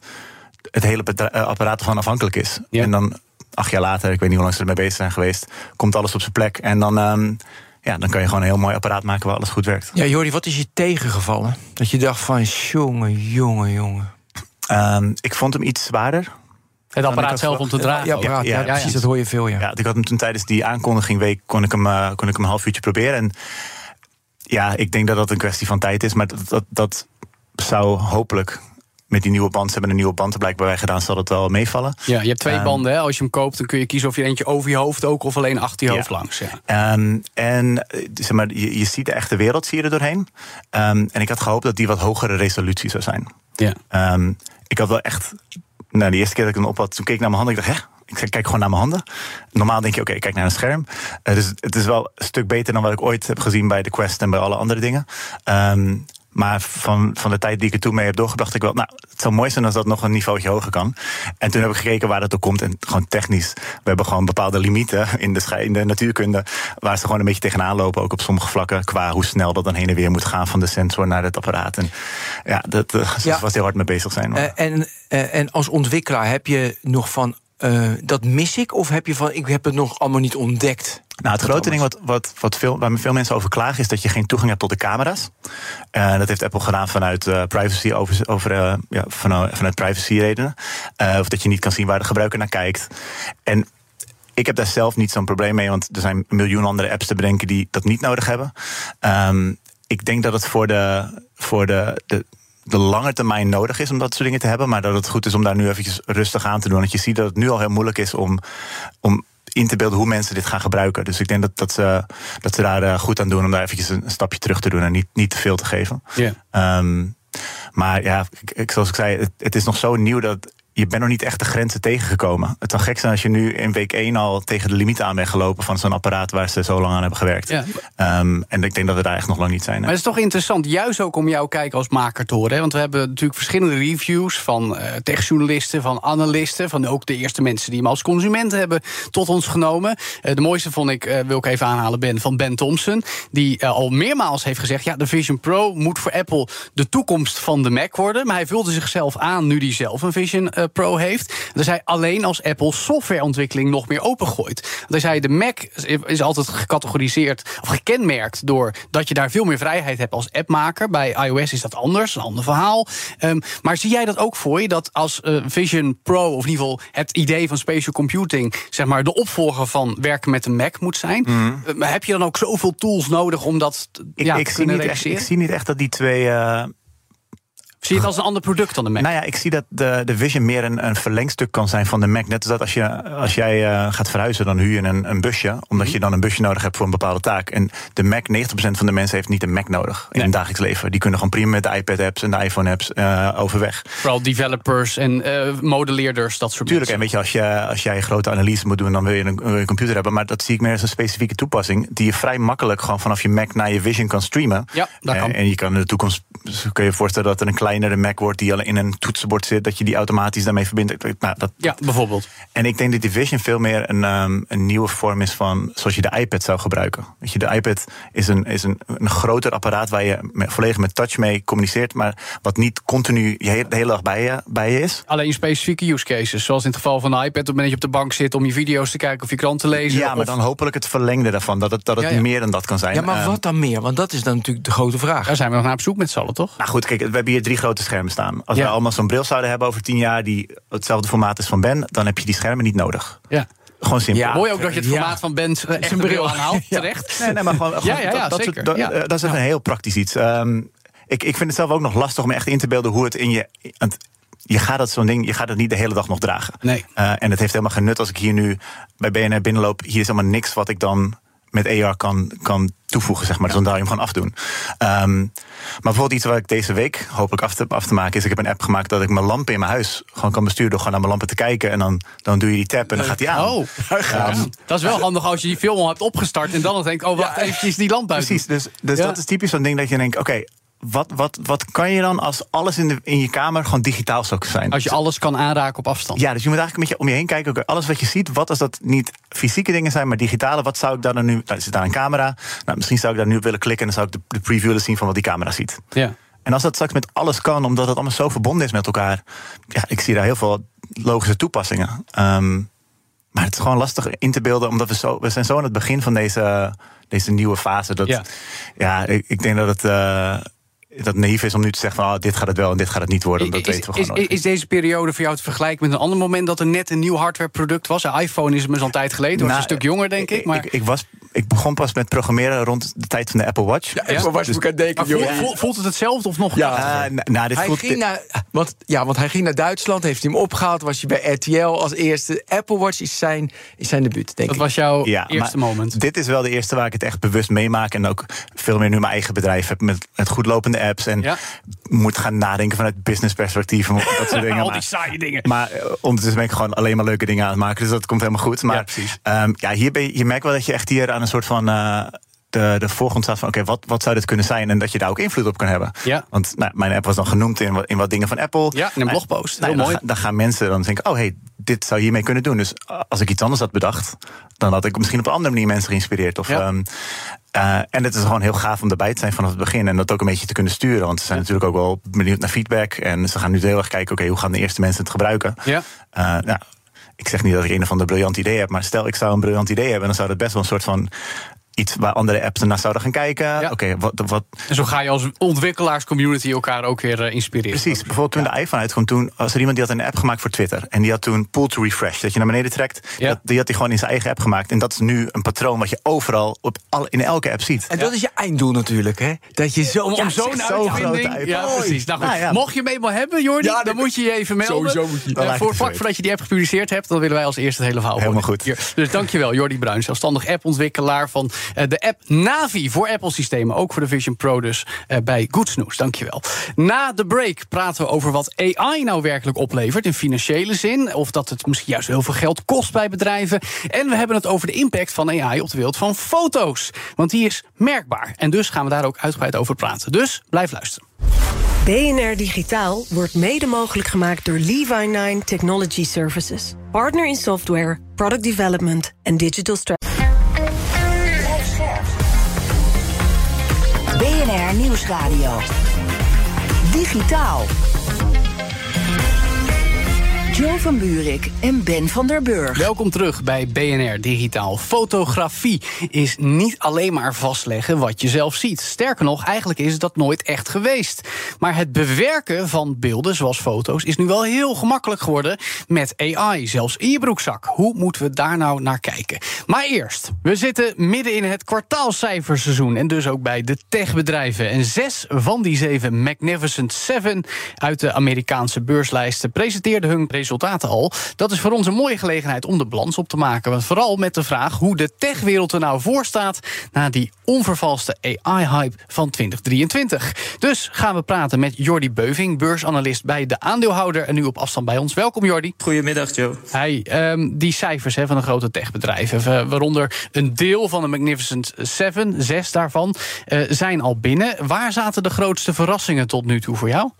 het hele eh, apparaat ervan afhankelijk is. En dan acht jaar later, ik weet niet hoe lang ze ermee bezig zijn geweest, komt alles op zijn plek. En dan. Um, ja, dan kan je gewoon een heel mooi apparaat maken waar alles goed werkt. Ja, Jordi, wat is je tegengevallen? Dat je dacht van, jongen, jongen, jongen. Um, ik vond hem iets zwaarder. Het apparaat zelf om te dragen. Ja, apparaat, ja, ja, precies, dat hoor je veel, ja. ja ik had hem toen tijdens die aankondiging week, kon ik hem, uh, kon ik hem een half uurtje proberen. En ja, ik denk dat dat een kwestie van tijd is. Maar dat, dat, dat zou hopelijk met die nieuwe band. Ze hebben een nieuwe band er blijkbaar bij gedaan, zal het wel meevallen. Ja, je hebt twee um, banden. Hè? Als je hem koopt, dan kun je kiezen of je eentje over je hoofd ook of alleen achter je hoofd langs. Ja. Um, en zeg maar, je, je ziet de echte wereld zie je er doorheen. Um, en ik had gehoopt dat die wat hogere resolutie zou zijn. Ja. ik had wel echt. Nou, de eerste keer dat ik hem op had, toen keek ik naar mijn handen. Ik dacht, hè, ik kijk gewoon naar mijn handen. Normaal denk je, oké, okay, ik kijk naar een scherm. Uh, dus het is wel een stuk beter dan wat ik ooit heb gezien bij de Quest en bij alle andere dingen. Um, maar van, van de tijd die ik er toen mee heb doorgebracht, ik wel, nou, het zou mooi zijn als dat nog een niveautje hoger kan. En toen heb ik gekeken waar dat ook komt. En gewoon technisch. We hebben gewoon bepaalde limieten in de, in de natuurkunde. Waar ze gewoon een beetje tegenaan lopen, ook op sommige vlakken. Qua hoe snel dat dan heen en weer moet gaan van de sensor naar het apparaat. En ja, dat uh, ja. was heel hard mee bezig zijn. Uh, en, uh, en als ontwikkelaar heb je nog van. Dat mis ik? Of heb je van, ik heb het nog allemaal niet ontdekt? Nou, het grote ding wat, wat, wat veel, waar veel mensen over klagen is dat je geen toegang hebt tot de camera's. Uh, dat heeft Apple gedaan vanuit uh, privacy, over, over, uh, ja, vanuit, vanuit privacy redenen. of dat je niet kan zien waar de gebruiker naar kijkt. En ik heb daar zelf niet zo'n probleem mee, want er zijn miljoen andere apps te bedenken die dat niet nodig hebben. Um, ik denk dat het voor de, voor de, de de lange termijn nodig is om dat soort dingen te hebben. Maar dat het goed is om daar nu eventjes rustig aan te doen. Want je ziet dat het nu al heel moeilijk is om, om in te beelden hoe mensen dit gaan gebruiken. Dus ik denk dat, dat, ze, dat ze daar eh, goed aan doen om daar eventjes een, stapje terug te doen en niet, niet te veel te geven. Yeah. Um, maar ja, ik, zoals ik zei, het, het, is nog zo nieuw dat je bent nog niet echt de grenzen tegengekomen. Het zou gek zijn als je nu in week 1 al tegen de limiet aan bent gelopen van zo'n apparaat waar ze zo lang aan hebben gewerkt. Ja. Um, en ik denk dat we daar echt nog lang niet zijn. Maar het is toch interessant, juist ook om jou kijken als maker te horen. Hè? Want we hebben natuurlijk verschillende reviews van uh, techjournalisten, van analisten, van ook de eerste mensen die hem als consument hebben tot ons genomen. Uh, de mooiste vond ik, uh, wil ik even aanhalen, Ben, van Ben Thompson. Die al meermaals heeft gezegd: ja, de Vision Pro moet voor Apple de toekomst van de Mac worden. Maar hij vulde zichzelf aan nu hij zelf een Vision eh, Pro heeft. Hij zei alleen als Apple softwareontwikkeling nog meer opengooit. Hij zei de Mac is altijd gecategoriseerd of gekenmerkt door dat je daar veel meer vrijheid hebt als appmaker. Bij iOS is dat anders, een ander verhaal. Ehm, maar zie jij dat ook voor je dat als uh, Vision Pro of in ieder geval het idee van spatial computing zeg maar de opvolger van werken met een Mac moet zijn? Mm. heb je dan ook zoveel tools nodig om dat ik, ja, ik te zie niet echt? Ik zie niet echt dat die twee. Uh, Zie je het als een ander product dan de Mac? Nou ja, ik zie dat de, de Vision meer een, een verlengstuk kan zijn van de Mac. Net als dat als, je, als jij uh, gaat verhuizen, dan huur je een, een busje. Omdat je dan een busje nodig hebt voor een bepaalde taak. En de Mac, 90% van de mensen heeft niet een Mac nodig in Nee. het dagelijks leven. Die kunnen gewoon prima met de iPad-apps en de iPhone-apps uh, overweg. Vooral developers en uh, modelleerders, dat soort Tuurlijk, en mensen. weet je, als, je, als jij grote analyse moet doen, dan wil je een, een computer hebben. Maar dat zie ik meer als een specifieke toepassing. Die je vrij makkelijk gewoon vanaf je Mac naar je Vision kan streamen. Ja, dat kan. En, en je kan in de toekomst kun je je voorstellen dat er een kleinere Mac wordt die al in een toetsenbord zit, dat je die automatisch daarmee verbindt. Nou, dat, Ja, bijvoorbeeld. en ik denk dat die Vision veel meer een, um, een nieuwe vorm is van zoals je de iPad zou gebruiken. Weet je, de iPad is een, is een, een groter apparaat waar je met, volledig met touch mee communiceert, maar wat niet continu je hele, de hele dag bij je, bij je is. Alleen specifieke use cases. Zoals in het geval van de iPad, op het moment dat je op de bank zit om je video's te kijken of je krant te lezen. Ja, maar of- dan hopelijk het verlengde daarvan, dat het, dat het Ja, ja. meer dan dat kan zijn. Ja, maar Ehm, wat dan meer? Want dat is dan natuurlijk de grote vraag. Daar zijn we nog naar op zoek met z'n allen, toch? Nou goed, kijk, we hebben hier drie grote schermen staan. Als Ja. we allemaal zo'n bril zouden hebben over tien jaar die hetzelfde formaat is van Ben, dan heb je die schermen niet nodig. Ja. Gewoon simpel. Ja. Mooi ook dat je het Ja. formaat van Bent eh, echt Zijn een bril bril. aanhaalt, Ja. terecht. Nee, nee, maar gewoon, gewoon ja, ja, dat, dat, zeker. soort- dat, Ja. eh, dat is een heel praktisch iets. Ehm, ik, ik vind het zelf ook nog lastig om echt in te beelden hoe het in je. want je gaat dat zo'n ding, je gaat het niet de hele dag nog dragen. Nee. Eh, en het heeft helemaal geen nut als ik hier nu bij BNR binnenloop. Hier is helemaal niks wat ik dan met AR kan, kan toevoegen, zeg maar. Dus dan zou je hem gewoon afdoen. Ehm, maar bijvoorbeeld iets wat ik deze week hopelijk af te, af te maken is... ik heb een app gemaakt dat ik mijn lampen in mijn huis gewoon kan besturen... door gewoon naar mijn lampen te kijken. En dan, dan doe je die tab en dan gaat die aan. Oh, Ja, dat is wel handig als je die film al hebt opgestart en dan denkt, oh wacht eventjes die lamp uit. Precies, dus, dus Ja. dat is typisch zo'n ding dat je denkt... oké, wat, wat, wat kan je dan als alles in, de, in je kamer gewoon digitaal zou zijn? Als je alles kan aanraken op afstand. Ja, dus je moet eigenlijk een beetje om je heen kijken. Alles wat je ziet, wat als dat niet fysieke dingen zijn, maar digitale, wat zou ik daar dan nu. Nou, er zit daar een camera. Nou, misschien zou ik daar nu op willen klikken en dan zou ik de, de preview willen zien van wat die camera ziet. Ja. En als dat straks met alles kan, omdat het allemaal zo verbonden is met elkaar. Ja, ik zie daar heel veel logische toepassingen. Ehm, maar het is gewoon lastig in te beelden, omdat we zo. We zijn zo aan het begin van deze, deze nieuwe fase. Dat, Ja. ja, ik, ik denk dat het. eh, dat naïef is om nu te zeggen van oh, dit gaat het wel en dit gaat het niet worden. Dat Is, weten we is, gewoon nooit. is deze periode voor jou te vergelijken met een ander moment dat er net een nieuw hardwareproduct was? Een iPhone is het al een tijd geleden, was Nou, een stuk jonger, denk ik. Maar, Ik, ik, was, ik begon pas met programmeren rond de tijd van de Apple Watch. Ja, was ik aan denken, voelt, joh. voelt- voelt het hetzelfde of nog? Ja. nou, dit Hij voelt, ging naar, want, ja, want hij ging naar Duitsland, heeft hij hem opgehaald, was hij bij RTL als eerste. Apple Watch is zijn, is zijn debuut, denk dat ik. was jouw ja, eerste maar moment. Dit is wel de eerste waar ik het echt bewust meemaak. En ook veel meer nu mijn eigen bedrijf heb met, met goedlopende apps. En Ja. moet gaan nadenken vanuit business perspectief. en Dat soort dingen. Al Maar- die saaie dingen. Maar eh, ondertussen ben ik gewoon alleen maar leuke dingen aan het maken. Dus dat komt helemaal goed. Maar Ja, precies. ehm, ja, hier ben je, je merkt wel dat je echt hier aan een soort van. eh, de, de voorgrond staat van, oké, wat, wat zou dit kunnen zijn? En dat je daar ook invloed op kan hebben. Ja. Want nou, mijn app was dan genoemd in wat, in wat dingen van Apple. Ja, in een blogpost. Nou, Heel dan mooi. ga- Dan, gaan mensen dan denken, oh hey, dit zou je hiermee kunnen doen. Dus uh, als ik iets anders had bedacht, dan had ik misschien op een andere manier mensen geïnspireerd. Of, Ja. ehm, eh, en het is gewoon heel gaaf om erbij te zijn vanaf het begin. En dat ook een beetje te kunnen sturen. Want ze zijn natuurlijk ook wel benieuwd naar feedback. En ze gaan nu heel erg kijken, oké, hoe gaan de eerste mensen het gebruiken? Ja. Eh, nou, ik zeg niet dat ik een of ander briljant idee heb. Maar stel ik zou een briljant idee hebben, dan zou dat best wel een soort van iets waar andere apps naar zouden gaan kijken. Ja. Oké, wat, wat, En zo ga je als ontwikkelaarscommunity elkaar ook weer eh, inspireren. Precies, bijvoorbeeld toen de iPhone uitkwam, toen was er iemand die had een app gemaakt voor Twitter. En die had toen pull to refresh, dat je naar beneden trekt. Ja. Dat, die had hij gewoon in zijn eigen app gemaakt. En dat is nu een patroon wat je overal op alle, in elke app ziet. En dat is je einddoel natuurlijk, hè? Dat je zo... Om, zo'n uitvinding... grote Ja, precies. Nou, goed. Nou ja. Mocht je hem eenmaal hebben, Jordi, Ja, dan dat- moet je je even melden. Sowieso moet je- Dan ik voor vlak voordat je die app gepubliceerd hebt, dan willen wij als eerste het hele verhaal Helemaal goed. Hier. Dus dankjewel, Jordi Bruin, zelfstandig appontwikkelaar van de app Navi voor Apple-systemen. Ook voor de Vision Pro dus eh, bij Good Snooze. Dankjewel. Na de break praten we over wat AI nou werkelijk oplevert in financiële zin. Of dat het misschien juist heel veel geld kost bij bedrijven. En we hebben het over de impact van AI op de wereld van foto's. Want die is merkbaar. En dus gaan we daar ook uitgebreid over praten. Dus blijf luisteren. BNR Digitaal wordt mede mogelijk gemaakt door Levi9 Technology Services. Partner in software, product development en digital strategy. Nieuwsradio. Digitaal. Joe van Buurik en Ben van der Burg. Welkom terug bij BNR Digitaal. Fotografie is niet alleen maar vastleggen wat je zelf ziet. Sterker nog, eigenlijk is dat nooit echt geweest. Maar het bewerken van beelden, zoals foto's, is nu wel heel gemakkelijk geworden met AI, zelfs in je broekzak. Hoe moeten we daar nou naar kijken? Maar eerst, we zitten midden in het kwartaalcijferseizoen en dus ook bij de techbedrijven. En zes van die zeven Magnificent Seven uit de Amerikaanse beurslijsten presenteerden hun resultaten al. Dat is voor ons een mooie gelegenheid om de balans op te maken. Want vooral met de vraag hoe de techwereld er nou voor staat na die onvervalste AI-hype van 2023. Dus gaan we praten met Jordi Beuving, beursanalist bij de aandeelhouder en nu op afstand bij ons. Welkom Jordi. Goedemiddag Joe. Hey, um, die cijfers he, van de grote techbedrijven, waaronder een deel van de Magnificent Seven, zes daarvan, uh, zijn al binnen. Waar zaten de grootste verrassingen tot nu toe voor jou?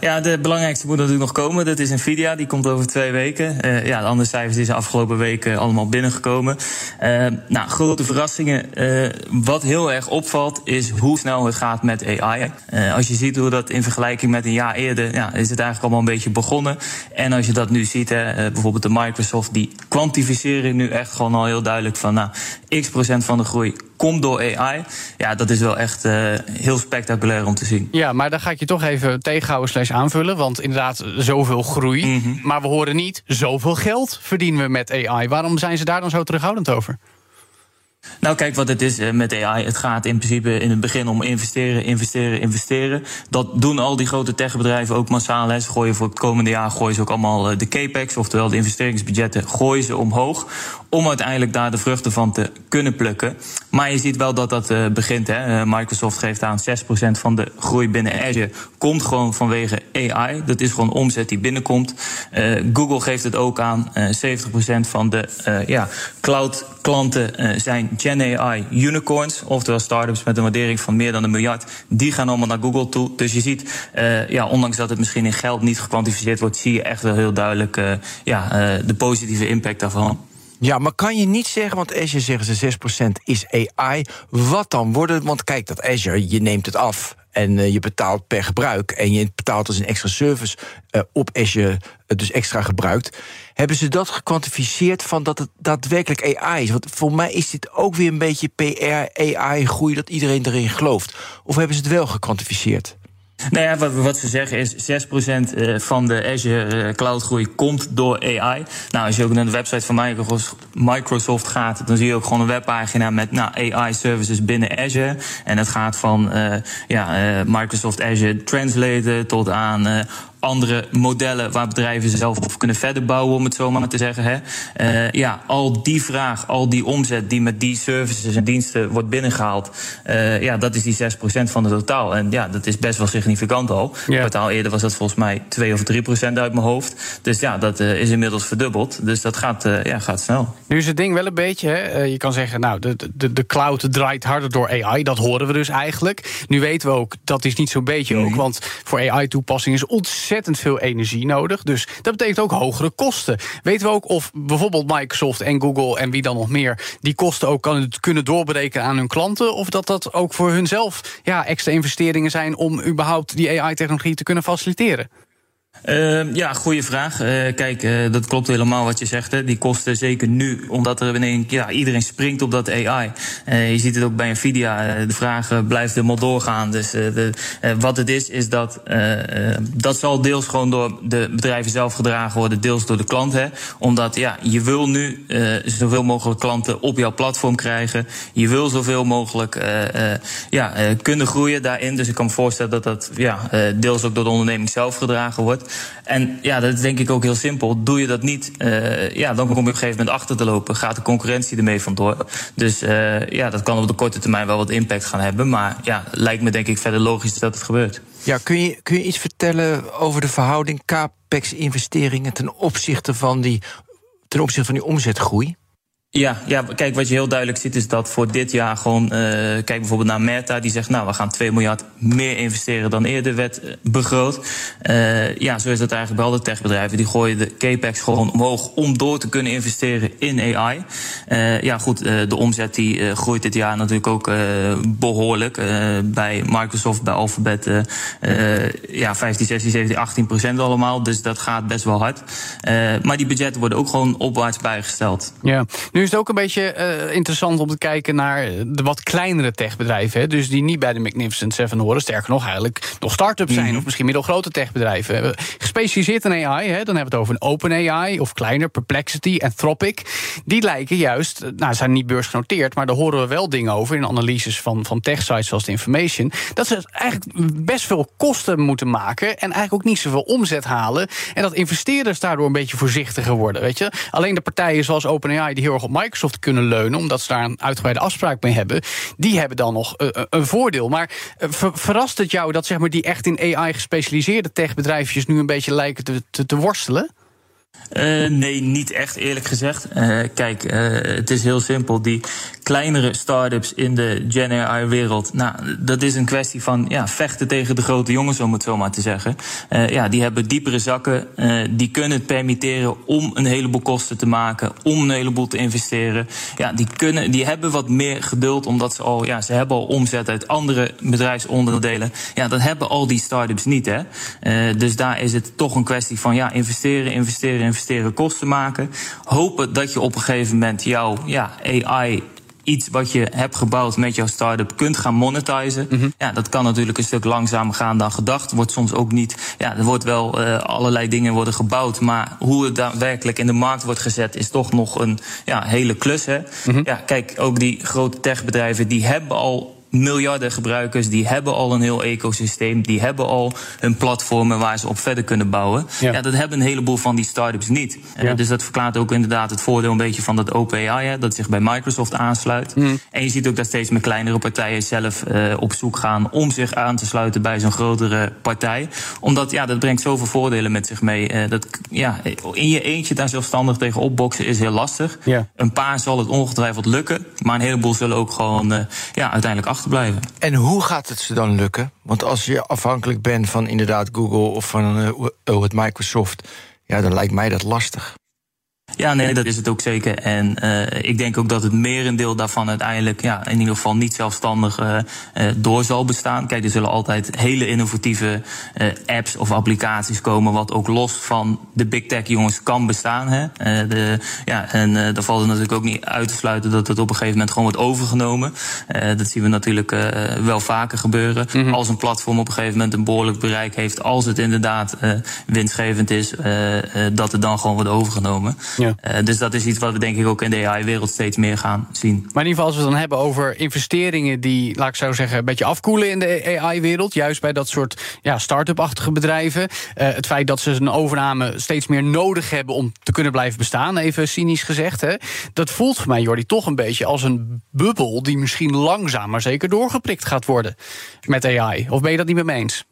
Ja, de belangrijkste moet natuurlijk nog komen. Dat is Nvidia, die komt over twee weken. Uh, ja, de andere cijfers die zijn afgelopen weken allemaal binnengekomen. Uh, nou, grote verrassingen. Uh, wat heel erg opvalt, is hoe snel het gaat met AI. als je ziet hoe dat in vergelijking met een jaar eerder... Ja, is het eigenlijk allemaal een beetje begonnen. En als je dat nu ziet, hè, bijvoorbeeld de Microsoft... die kwantificeren nu echt gewoon al heel duidelijk van... nou, x procent van de groei komt door AI. Ja, dat is wel echt uh, heel spectaculair om te zien. Ja, maar dan ga ik je toch even tegenhouden slash aanvullen. Want inderdaad, zoveel groei. Mm -hmm. Maar we horen niet, zoveel geld verdienen we met AI. Waarom zijn ze daar dan zo terughoudend over? Nou, kijk wat het is met AI. Het gaat in principe in het begin om investeren, investeren, investeren. Dat doen al die grote techbedrijven ook massaal. Hè. Ze gooien voor het komende jaar gooien ze ook allemaal de capex, oftewel de investeringsbudgetten, gooien ze omhoog. Om uiteindelijk daar de vruchten van te kunnen plukken. Maar je ziet wel dat dat uh, begint. Hè. Microsoft geeft aan 6% van de groei binnen Azure komt gewoon vanwege AI. Dat is gewoon omzet die binnenkomt. Uh, Google geeft het ook aan. Uh, 70% van de ja, cloud klanten zijn Gen AI unicorns, oftewel startups met een waardering van meer dan een miljard, die gaan allemaal naar Google toe. Dus je ziet, ja, ondanks dat het misschien in geld niet gekwantificeerd wordt, zie je echt wel heel duidelijk ja, de positieve impact daarvan. Ja, maar kan je niet zeggen, want Azure zeggen ze 6% is AI. Wat dan worden? Want kijk, dat Azure, je neemt het af en uh, je betaalt per gebruik. En je betaalt als een extra service uh, op Azure, uh, dus extra gebruikt. Hebben ze dat gekwantificeerd van dat het daadwerkelijk AI is? Want voor mij is dit ook weer een beetje PR, AI-groei, dat iedereen erin gelooft. Of hebben ze het wel gekwantificeerd? Nou ja, wat, wat ze zeggen is 6% van de Azure cloudgroei komt door AI. Nou, als je ook naar de website van Microsoft gaat, dan zie je ook gewoon een webpagina met nou, AI-services binnen Azure. En het gaat van uh, ja, Microsoft Azure Translator tot aan andere modellen waar bedrijven zelf op kunnen verder bouwen, om het zo maar te zeggen. Hè. Uh, ja, al die vraag, al die omzet die met die services en diensten wordt binnengehaald, uh, ja, dat is die 6% van het totaal. En ja, dat is best wel significant al. Ja. Een kwartaal eerder was dat volgens mij 2 of 3% uit mijn hoofd. Dus ja, dat uh, is inmiddels verdubbeld. Dus dat gaat, ja, gaat snel. Nu is het ding wel een beetje, hè, je kan zeggen, nou, de, de, de cloud draait harder door AI. Dat horen we dus eigenlijk. Nu weten we ook, dat is niet zo'n beetje ook, want voor AI-toepassing is ontzettend veel energie nodig. Dus dat betekent ook hogere kosten. Weten we ook of bijvoorbeeld Microsoft en Google en wie dan nog meer... die kosten ook kunnen doorberekenen aan hun klanten... of dat dat ook voor hunzelf ja, extra investeringen zijn... om überhaupt die AI-technologie te kunnen faciliteren? Uh, ja, goede vraag. Uh, kijk, uh, dat klopt helemaal wat je zegt. Hè. Die kosten zeker nu, omdat er in ja, iedereen springt op dat AI. Uh, je ziet het ook bij Nvidia. de vraag blijft helemaal doorgaan. Dus de, wat het is, is dat dat zal deels gewoon door de bedrijven zelf gedragen worden, deels door de klant. Hè. Omdat ja, je wil nu zoveel mogelijk klanten op jouw platform krijgen. Je wil zoveel mogelijk ja, kunnen groeien daarin. Dus ik kan me voorstellen dat dat ja, deels ook door de onderneming zelf gedragen wordt. En ja, dat is denk ik ook heel simpel. Doe je dat niet, uh, ja, dan kom je op een gegeven moment achter te lopen. Gaat de concurrentie ermee vandoor. Dus uh, ja, dat kan op de korte termijn wel wat impact gaan hebben. Maar ja, lijkt me denk ik verder logisch dat het gebeurt. Ja, kun je, kun je iets vertellen over de verhouding CAPEX-investeringen ten opzichte van die, ten opzichte van die omzetgroei? Ja, ja, kijk, wat je heel duidelijk ziet is dat voor dit jaar gewoon... Uh, kijk bijvoorbeeld naar Meta, die zegt... nou, we gaan 2 miljard meer investeren dan eerder werd eh, begroot. Uh, ja, zo is dat eigenlijk bij alle techbedrijven. Die gooien de capex gewoon omhoog om door te kunnen investeren in AI. Ja, goed, de omzet die groeit dit jaar natuurlijk ook behoorlijk. bij Microsoft, bij Alphabet, ja, 15, 16, 17, 18 procent allemaal. Dus dat gaat best wel hard. maar die budgetten worden ook gewoon opwaarts bijgesteld. Ja, nu is het ook een beetje uh, interessant om te kijken naar de wat kleinere techbedrijven. Hè? Dus die niet bij de Magnificent Seven horen. Sterker nog, eigenlijk nog start-ups zijn. Mhm. Of misschien middelgrote techbedrijven. Gespecialiseerd in AI, hè? dan hebben we het over een open AI of kleiner, Perplexity, Anthropic. Die lijken juist, nou, zijn niet beursgenoteerd, maar daar horen we wel dingen over in analyses van, van tech-sites zoals de Information. Dat ze eigenlijk best veel kosten moeten maken en eigenlijk ook niet zoveel omzet halen. En dat investeerders daardoor een beetje voorzichtiger worden. Weet je? Alleen de partijen zoals OpenAI die heel erg op Microsoft kunnen leunen, omdat ze daar een uitgebreide afspraak mee hebben, die hebben dan nog uh, een voordeel. Maar uh, verrast het jou dat zeg maar, die echt in AI gespecialiseerde techbedrijfjes nu een beetje lijken te, te worstelen? Uh, nee, niet echt eerlijk gezegd. Uh, kijk, uh, het is heel simpel. Die kleinere start-ups in de Gen AI-wereld, nou, dat is een kwestie van ja, vechten tegen de grote jongens, om het zo maar te zeggen. ja, die hebben diepere zakken, die kunnen het permitteren om een heleboel kosten te maken, om een heleboel te investeren. Ja, die, kunnen, die hebben wat meer geduld, omdat ze al, ja, ze hebben al omzet uit andere bedrijfsonderdelen. Ja, dat hebben al die start-ups niet, hè. dus daar is het toch een kwestie van ja, investeren, investeren investeren kosten maken. Hopen dat je op een gegeven moment jouw ja, AI iets wat je hebt gebouwd met jouw start-up kunt gaan monetizen. Mhm. Ja, dat kan natuurlijk een stuk langzamer gaan dan gedacht. Wordt soms ook niet. Ja, er wordt wel uh, allerlei dingen worden gebouwd. Maar hoe het daadwerkelijk in de markt wordt gezet, is toch nog een ja, hele klus. Hè? Mhm. Ja, kijk, ook die grote techbedrijven die hebben al miljarden gebruikers, die hebben al een heel ecosysteem, die hebben al hun platformen waar ze op verder kunnen bouwen. Ja, dat hebben een heleboel van die start-ups niet. Ja. dus dat verklaart ook inderdaad het voordeel een beetje van dat OpenAI, dat zich bij Microsoft aansluit. Mm. En je ziet ook dat steeds meer kleinere partijen zelf uh, op zoek gaan om zich aan te sluiten bij zo'n grotere partij. Omdat ja, dat brengt zoveel voordelen met zich mee. Uh, dat, ja, in je eentje daar zelfstandig tegen opboksen is heel lastig. Een paar zal het ongetwijfeld lukken, maar een heleboel zullen ook gewoon uh, ja, uiteindelijk achter En hoe gaat het ze dan lukken? Want als je afhankelijk bent van inderdaad Google of van uh, het Microsoft, ja, dan lijkt mij dat lastig. Ja, nee, dat is het ook zeker. En uh, ik denk ook dat het merendeel daarvan uiteindelijk ja, in ieder geval niet zelfstandig uh, uh, door zal bestaan. Kijk, er zullen altijd hele innovatieve apps of applicaties komen, wat ook los van de big tech jongens kan bestaan. Hè. de, ja, en daar valt het natuurlijk ook niet uit te sluiten dat het op een gegeven moment gewoon wordt overgenomen. dat zien we natuurlijk wel vaker gebeuren. Mm -hmm. Als een platform op een gegeven moment een behoorlijk bereik heeft, als het inderdaad winstgevend is, dat het dan gewoon wordt overgenomen. Ja. Uh, dus dat is iets wat we denk ik ook in de AI-wereld steeds meer gaan zien. Maar in ieder geval als we het dan hebben over investeringen die, laat ik zo zeggen, een beetje afkoelen in de AI-wereld. Juist bij dat soort ja, start-up-achtige bedrijven. Uh, het feit dat ze een overname steeds meer nodig hebben om te kunnen blijven bestaan, even cynisch gezegd. Hè, dat voelt voor mij, Jordi, toch een beetje als een bubbel die misschien langzaam maar zeker doorgeprikt gaat worden met AI. Of ben je dat niet met me eens?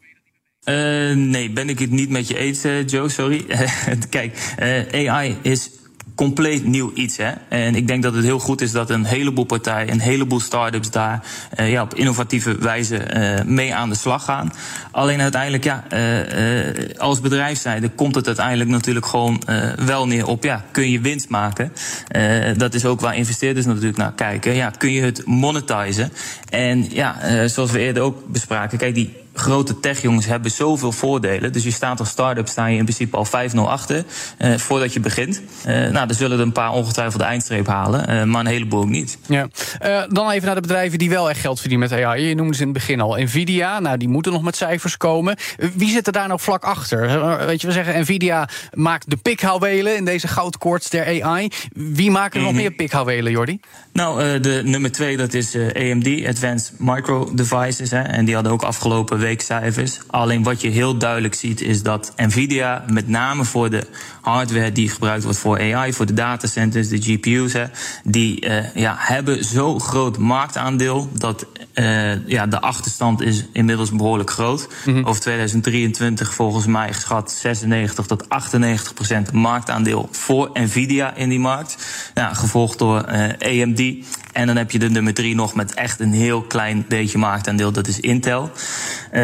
Uh, nee, ben ik het niet met je eens, uh, Joe, sorry. Kijk, uh, AI is compleet nieuw iets. Hè? En ik denk dat het heel goed is dat een heleboel partijen, een heleboel start-ups daar ja, op innovatieve wijze mee aan de slag gaan. Alleen uiteindelijk, ja, als bedrijfszijde komt het uiteindelijk natuurlijk gewoon wel neer op, ja, kun je winst maken? dat is ook waar investeerders natuurlijk naar kijken. Ja, kun je het monetizen? En ja, zoals we eerder ook bespraken, kijk, die grote techjongens hebben zoveel voordelen. Dus je staat als start-up, sta je in principe al 5-0 achter uh, voordat je begint. Uh, nou, dan zullen er een paar ongetwijfeld de eindstreep halen, uh, maar een heleboel ook niet. Ja. dan even naar de bedrijven die wel echt geld verdienen met AI. Je noemde ze in het begin al. Nvidia, nou, die moeten nog met cijfers komen. Wie zit er daar nou vlak achter? Weet je, we zeggen, Nvidia maakt de pikhouwelen in deze goudkoorts der AI. Wie maken er nog mhm. meer pikhouwelen, Jordi? Nou, de nummer twee, dat is AMD, Advanced Micro Devices. Hè, en die hadden ook afgelopen weekcijfers. Alleen wat je heel duidelijk ziet is dat Nvidia, met name voor de hardware die gebruikt wordt voor AI, voor de datacenters, de GPU's, hè, die uh, ja, hebben zo groot marktaandeel dat Uh, ja, de achterstand is inmiddels behoorlijk groot. Mhm. Over 2023 volgens mij geschat 96 tot 98 procent marktaandeel voor Nvidia in die markt. Ja, gevolgd door uh, AMD. En dan heb je de nummer drie nog met echt een heel klein beetje marktaandeel, dat is Intel. Uh,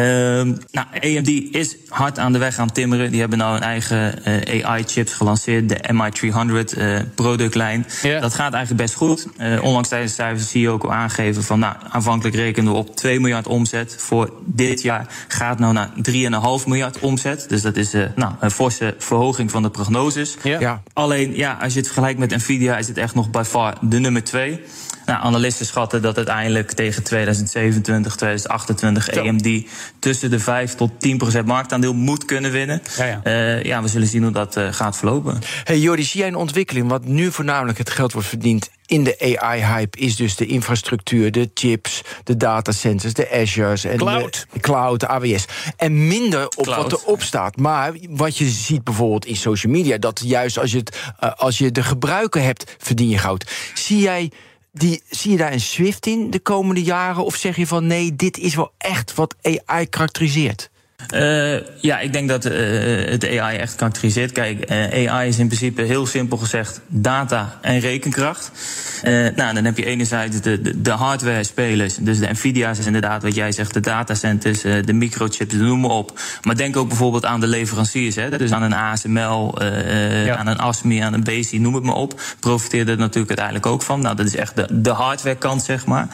nou, AMD is hard aan de weg gaan timmeren. Die hebben nou een eigen uh, AI-chips gelanceerd, de MI300 uh, productlijn. Ja. Dat gaat eigenlijk best goed. Uh, onlangs tijdens de cijfers zie je ook al aangeven van, nou, aanvankelijk rekenen we op 2 miljard omzet. Voor dit jaar gaat nou naar 3,5 miljard omzet. Dus dat is uh, nou, een forse verhoging van de prognoses. Ja. Ja. Alleen, ja, als je het vergelijkt met Nvidia, is het echt nog by far de nummer 2. Nou, analisten schatten dat uiteindelijk tegen 2027, 2028 AMD tussen de 5 tot 10 procent marktaandeel moet kunnen winnen. Ja, ja. Uh, ja, we zullen zien hoe dat uh, gaat verlopen. Hey Jordi, zie jij een ontwikkeling? Wat nu voornamelijk het geld wordt verdiend in de AI-hype is dus de infrastructuur, de chips, de datacenters, de Azure's en Cloud. de cloud, de AWS. En minder op Cloud. wat erop staat. Maar wat je ziet bijvoorbeeld in social media, dat juist als je, het, uh, als je de gebruiker hebt, verdien je goud. Zie jij. Die, zie je daar een Swift in de komende jaren? Of zeg je van nee, dit is wel echt wat AI karakteriseert? Uh, ja, ik denk dat uh, het AI echt karakteriseert. Kijk, uh, AI is in principe heel simpel gezegd data en rekenkracht. nou, dan heb je enerzijds de, de, de hardware-spelers, dus de Nvidia's is inderdaad wat jij zegt, de datacenters, de microchips, noem maar op. Maar denk ook bijvoorbeeld aan de leveranciers, hè, dus aan een ASML, ja. aan een ASMI, aan een BC, noem het maar op. Profiteerde er natuurlijk uiteindelijk ook van. Nou, dat is echt de, de hardware-kant, zeg maar.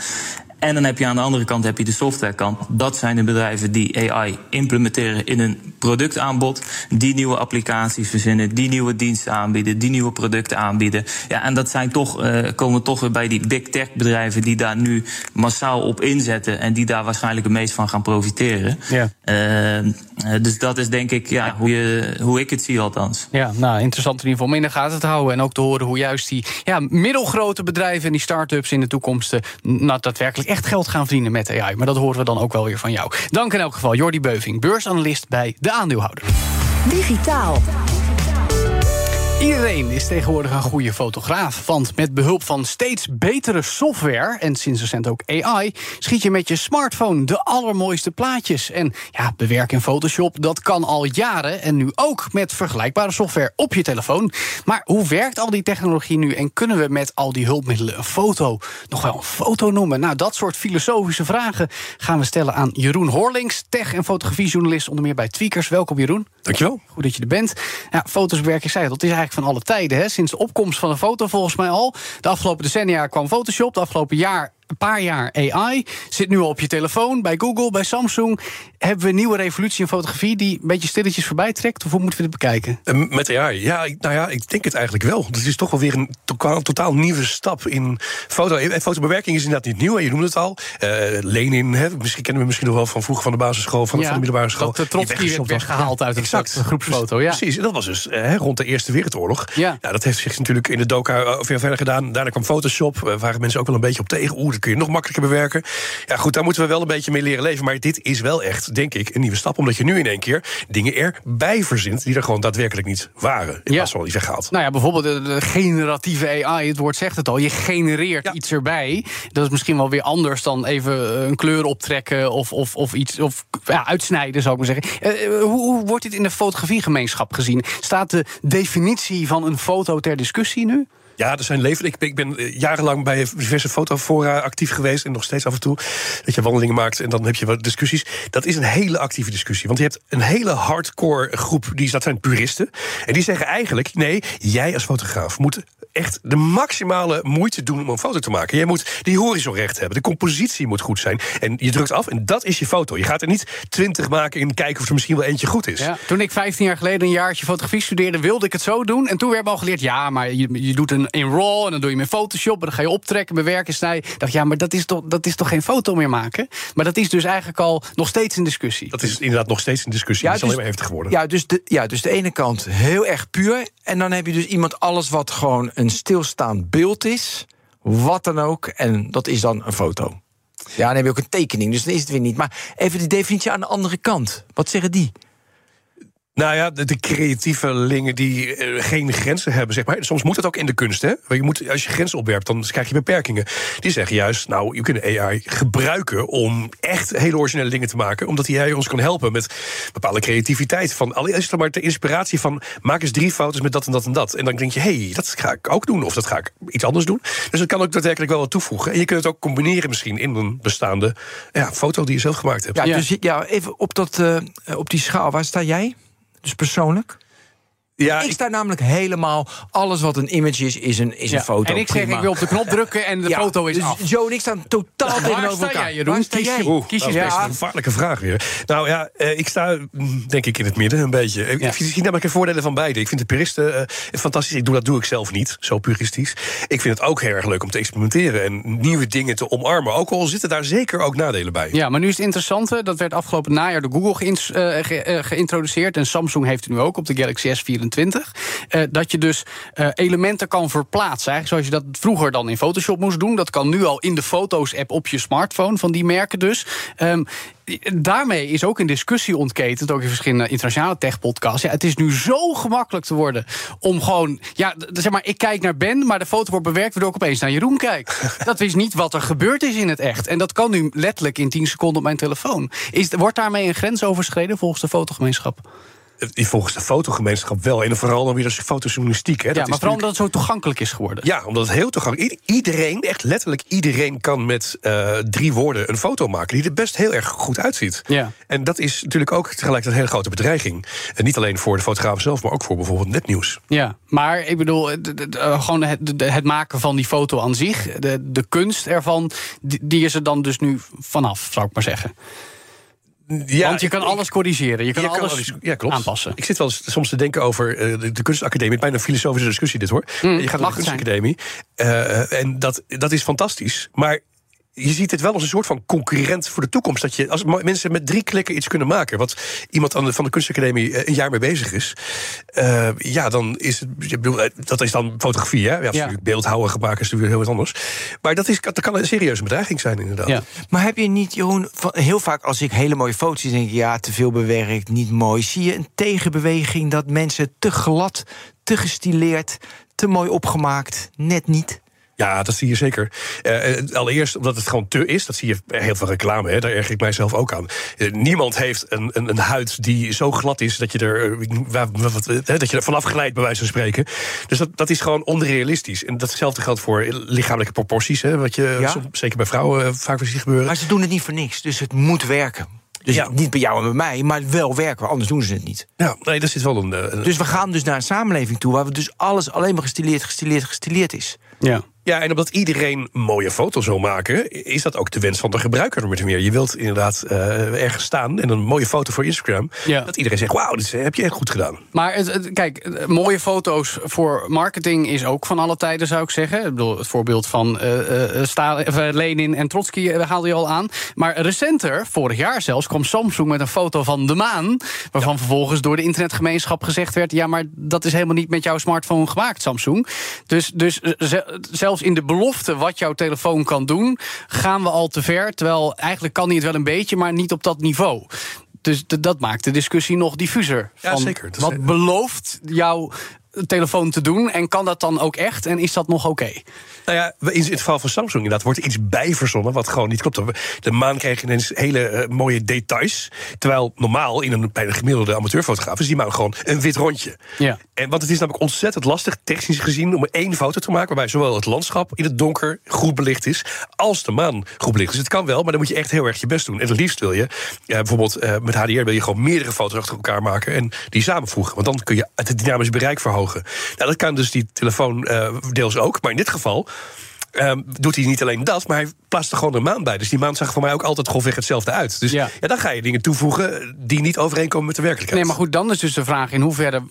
En dan heb je aan de andere kant heb je de softwarekant. Dat zijn de bedrijven die AI implementeren in hun productaanbod. Die nieuwe applicaties verzinnen, die nieuwe diensten aanbieden, die nieuwe producten aanbieden. Ja, en dat zijn toch, uh, komen toch weer bij die big tech bedrijven die daar nu massaal op inzetten. En die daar waarschijnlijk het meest van gaan profiteren. Ja. Uh, dus dat is denk ik ja, hoe, je, hoe ik het zie althans. Ja, nou interessant in ieder geval om in de gaten te houden. En ook te horen hoe juist die ja, middelgrote bedrijven en die start-ups in de toekomst nou, daadwerkelijk echt geld gaan verdienen met AI. Maar dat horen we dan ook wel weer van jou. Dank in elk geval, Jordi Beuving, beursanalist bij de aandeelhouder. Digitaal. Iedereen is tegenwoordig een goede fotograaf. Want met behulp van steeds betere software en sinds recent ook AI, schiet je met je smartphone de allermooiste plaatjes. En ja, bewerken in Photoshop, dat kan al jaren. En nu ook met vergelijkbare software op je telefoon. Maar hoe werkt al die technologie nu? En kunnen we met al die hulpmiddelen een foto nog wel een foto noemen? Nou, dat soort filosofische vragen gaan we stellen aan Jeroen Horlings, tech- en fotografiejournalist, onder meer bij Tweakers. Welkom, Jeroen. Dankjewel. Goed dat je er bent. Ja, foto's bewerken, ik zei het, dat is eigenlijk van alle tijden. Hè? Sinds de opkomst van een foto volgens mij al. De afgelopen decennia kwam Photoshop. De afgelopen jaar, een paar jaar AI. Zit nu al op je telefoon, bij Google, bij Samsung. Hebben we een nieuwe revolutie in fotografie... die een beetje stilletjes voorbij trekt? Of hoe moeten we dit bekijken? Uh, met AI? Ja, nou ja, ik denk het eigenlijk wel. Het is toch wel weer een totaal, totaal nieuwe stap in foto. En fotobewerking is inderdaad niet nieuw, je noemde het al. Uh, Lenin, hè, misschien kennen we misschien nog wel van vroeger van de basisschool... van, ja, van de middelbare school. Dat de Trotsky werd weggehaald uit exact. de groepsfoto, ja. Precies, en dat was dus uh, rond de Eerste Wereldoorlog. Ja. Nou, dat heeft zich natuurlijk in de doka veel verder gedaan. Daarna kwam Photoshop, uh, waren mensen ook wel een beetje op tegen. Oeh, dat kun je nog makkelijker bewerken. Ja, goed, daar moeten we wel een beetje mee leren leven. Maar dit is wel echt, denk ik, een nieuwe stap. Omdat je nu in één keer dingen erbij verzint... die er gewoon daadwerkelijk niet waren. In plaats van die weggehaald. Nou ja, bijvoorbeeld de, de, generatieve AI, het woord zegt het al. Je genereert Ja. iets erbij. Dat is misschien wel weer anders dan even een kleur optrekken... of, of, of iets, of ja, uitsnijden, zou ik maar zeggen. Eh, hoe, hoe wordt dit in de fotografiegemeenschap gezien? Staat de definitie van een foto ter discussie nu? Ja, er zijn leven. Ik, ik ben eh, jarenlang bij diverse fotofora actief geweest. En nog steeds af en toe. Dat je wandelingen maakt en dan heb je wat discussies. Dat is een hele actieve discussie. Want je hebt een hele hardcore groep. Die, dat zijn puristen. En die zeggen eigenlijk: nee, jij als fotograaf moet echt de maximale moeite doen om een foto te maken. Jij moet die horizon recht hebben. De compositie moet goed zijn. En je drukt af en dat is je foto. Je gaat er niet twintig maken en kijken of er misschien wel eentje goed is. Ja, toen ik 15 jaar geleden een jaartje fotografie studeerde, wilde ik het zo doen. En toen werd me al geleerd: ja, maar je, je doet een in RAW en dan doe je met Photoshop. En dan ga je optrekken, bewerken, snijden. Ik dacht, ja, maar dat is, toch, dat is toch geen foto meer maken? Maar dat is dus eigenlijk al nog steeds een discussie. Dat is inderdaad nog steeds een discussie. Ja, Ja, is dus- alleen maar heftig geworden. Ja dus, de, ja, dus de ene kant heel erg puur. En dan heb je dus iemand alles wat gewoon een stilstaand beeld is. Wat dan ook. En dat is dan een foto. Ja, dan heb je ook een tekening, dus dan is het weer niet. Maar even de definitie aan de andere kant. Wat zeggen die? Nou ja, de, de creatievelingen die eh, geen grenzen hebben, zeg maar. Soms moet het ook in de kunst, hè? Want je moet, als je grenzen opwerpt, dan krijg je beperkingen. Die zeggen juist, nou, je kunt AI gebruiken om echt hele originele dingen te maken. Omdat hij ons kan helpen met bepaalde creativiteit. Van, al is het maar de inspiratie van, maak eens drie foto's met dat en dat en dat. En dan denk je, hé, hey, dat ga ik ook doen. Of dat ga ik iets anders doen. Dus dat kan ook daadwerkelijk wel wat toevoegen. En je kunt het ook combineren misschien in een bestaande ja, foto die je zelf gemaakt hebt. Ja, dus ja, even op, dat, uh, op die schaal, waar sta jij? Dus persoonlijk? Ja, ik sta namelijk helemaal. Alles wat een image is, is een, is een foto. En ik zeg, ik wil op de knop drukken en de foto is dus af. Joe en ik staan totaal tegenover elkaar. Jij, Jeroen? Kies, jij? Oeh, kies je ja. een gevaarlijke vraag weer. Nou ja, eh, ik sta mm, denk ik in het midden een beetje. Ja. Ik zie namelijk de voordelen van beide. Ik vind de puristen uh, fantastisch. Ik doe, dat doe ik zelf niet, zo puristisch. Ik vind het ook heel erg leuk om te experimenteren en nieuwe dingen te omarmen. Ook al zitten daar zeker ook nadelen bij. Ja, maar nu is het interessante. Dat werd afgelopen najaar door Google geïntroduceerd. En Samsung heeft het nu ook op de Galaxy S24. Uh, dat je dus uh, elementen kan verplaatsen. Eigenlijk zoals je dat vroeger dan in Photoshop moest doen. Dat kan nu al in de Foto's-app op je smartphone, van die merken dus. Um, daarmee is ook een discussie ontketend, ook in verschillende internationale tech-podcasts. Ja, het is nu zo gemakkelijk te worden om gewoon. Ja, zeg maar, ik kijk naar Ben, maar de foto wordt bewerkt, waardoor ik opeens naar Jeroen kijk. dat is niet wat er gebeurd is in het echt. En dat kan nu letterlijk in 10 seconden op mijn telefoon. Is, wordt daarmee een grens overschreden volgens de fotogemeenschap? Volgens de fotogemeenschap wel. En vooral dan weer als fotojournalistiek. Hè. Dat ja, maar vooral omdat het zo toegankelijk is geworden. Ja, omdat het heel toegankelijk is. Iedereen, echt letterlijk iedereen kan met uh, drie woorden een foto maken... die er best heel erg goed uitziet. Ja. En dat is natuurlijk ook tegelijk een hele grote bedreiging. En niet alleen voor de fotograaf zelf, maar ook voor bijvoorbeeld netnieuws. Ja, maar ik bedoel, uh, gewoon het, het, maken van die foto aan zich... de, de kunst ervan, die, die is er dan dus nu vanaf, zou ik maar zeggen. Ja, Want je kan alles corrigeren, je kan je alles ja, klopt. aanpassen. Ik zit wel soms te denken over uh, de, de, kunstacademie. Bijna een filosofische discussie dit hoor. Mm, je gaat naar de kunstacademie. Uh, en dat, dat is fantastisch. Maar je ziet het wel als een soort van concurrent voor de toekomst. Dat je als mensen met drie klikken iets kunnen maken. Wat iemand aan de, van de kunstacademie eh, een jaar mee bezig is. Uh, ja, dan is het. Bedoel, eh, dat is dan fotografie, hè? Ja, ja. beeldhouden gemaakt is natuurlijk heel wat anders. Maar dat, is, dat kan een serieuze bedreiging zijn, inderdaad. Ja. Maar heb je niet, Jeroen, heel vaak als ik hele mooie foto's zie, denk ik ja, te veel bewerkt, niet mooi. Zie je een tegenbeweging dat mensen te glad, te gestileerd, te mooi opgemaakt, net niet? Ja, dat zie je zeker. Uh, allereerst omdat het gewoon te is. Dat zie je heel veel reclame. Hè, daar erg ik mijzelf ook aan. Uh, niemand heeft een, een, een, huid die zo glad is dat je er, dat je er vanaf glijdt, bij wijze van spreken. Dus dat, dat is gewoon onrealistisch. En datzelfde geldt voor lichamelijke proporties. Hè, wat je ja? soms, zeker bij vrouwen vaak ziet gebeuren. Maar ze doen het niet voor niks. Dus het moet werken. Dus ja. niet bij jou en bij mij, maar wel werken, anders doen ze het niet. Ja, nee, dat zit wel een, een... Dus we gaan dus naar een samenleving toe waar we dus alles alleen maar gestileerd, gestileerd, gestileerd is. Ja. Ja, en omdat iedereen mooie foto's wil maken, is dat ook de wens van de gebruiker met meer. Je wilt inderdaad uh, ergens staan en een mooie foto voor Instagram. Ja. Dat iedereen zegt: Wauw, dit heb je echt goed gedaan. Maar het, kijk, mooie foto's voor marketing is ook van alle tijden, zou ik zeggen. Ik bedoel, het voorbeeld van uh, Stalin, Lenin en Trotsky haalde je al aan. Maar recenter, vorig jaar zelfs, kwam Samsung met een foto van de maan. Waarvan vervolgens door de internetgemeenschap gezegd werd: Ja, maar dat is helemaal niet met jouw smartphone gemaakt, Samsung. Dus, dus zelfs in de belofte wat jouw telefoon kan doen, gaan we al te ver. Terwijl eigenlijk kan hij het wel een beetje, maar niet op dat niveau. Dus dat maakt de discussie nog diffuser. Ja, zeker. Wat belooft jouw telefoon te doen? En kan dat dan ook echt? En is dat nog oké? Nou ja, in het geval van Samsung inderdaad wordt iets bijverzonnen wat gewoon niet klopt. De maan kreeg ineens hele uh, mooie details. Terwijl normaal in een, bij een gemiddelde amateurfotograaf is die maan gewoon een wit rondje. Ja. En, want het is namelijk ontzettend lastig, technisch gezien, om één foto te maken waarbij zowel het landschap in het donker goed belicht is, als de maan goed belicht is. Het kan wel, maar dan moet je echt heel erg je best doen. En het liefst wil je, uh, bijvoorbeeld uh, met HDR wil je gewoon meerdere foto's achter elkaar maken en die samenvoegen. Want dan kun je het dynamisch bereik verhogen. Nou, dat kan dus die telefoon uh, deels ook, maar in dit geval Um, doet hij niet alleen dat, maar hij plaatst er gewoon een maan bij. Dus die maan zag voor mij ook altijd grofweg hetzelfde uit. Dus ja. dan ga je dingen toevoegen die niet overeenkomen met de werkelijkheid. Nee, maar goed, dan is dus de vraag in hoeverre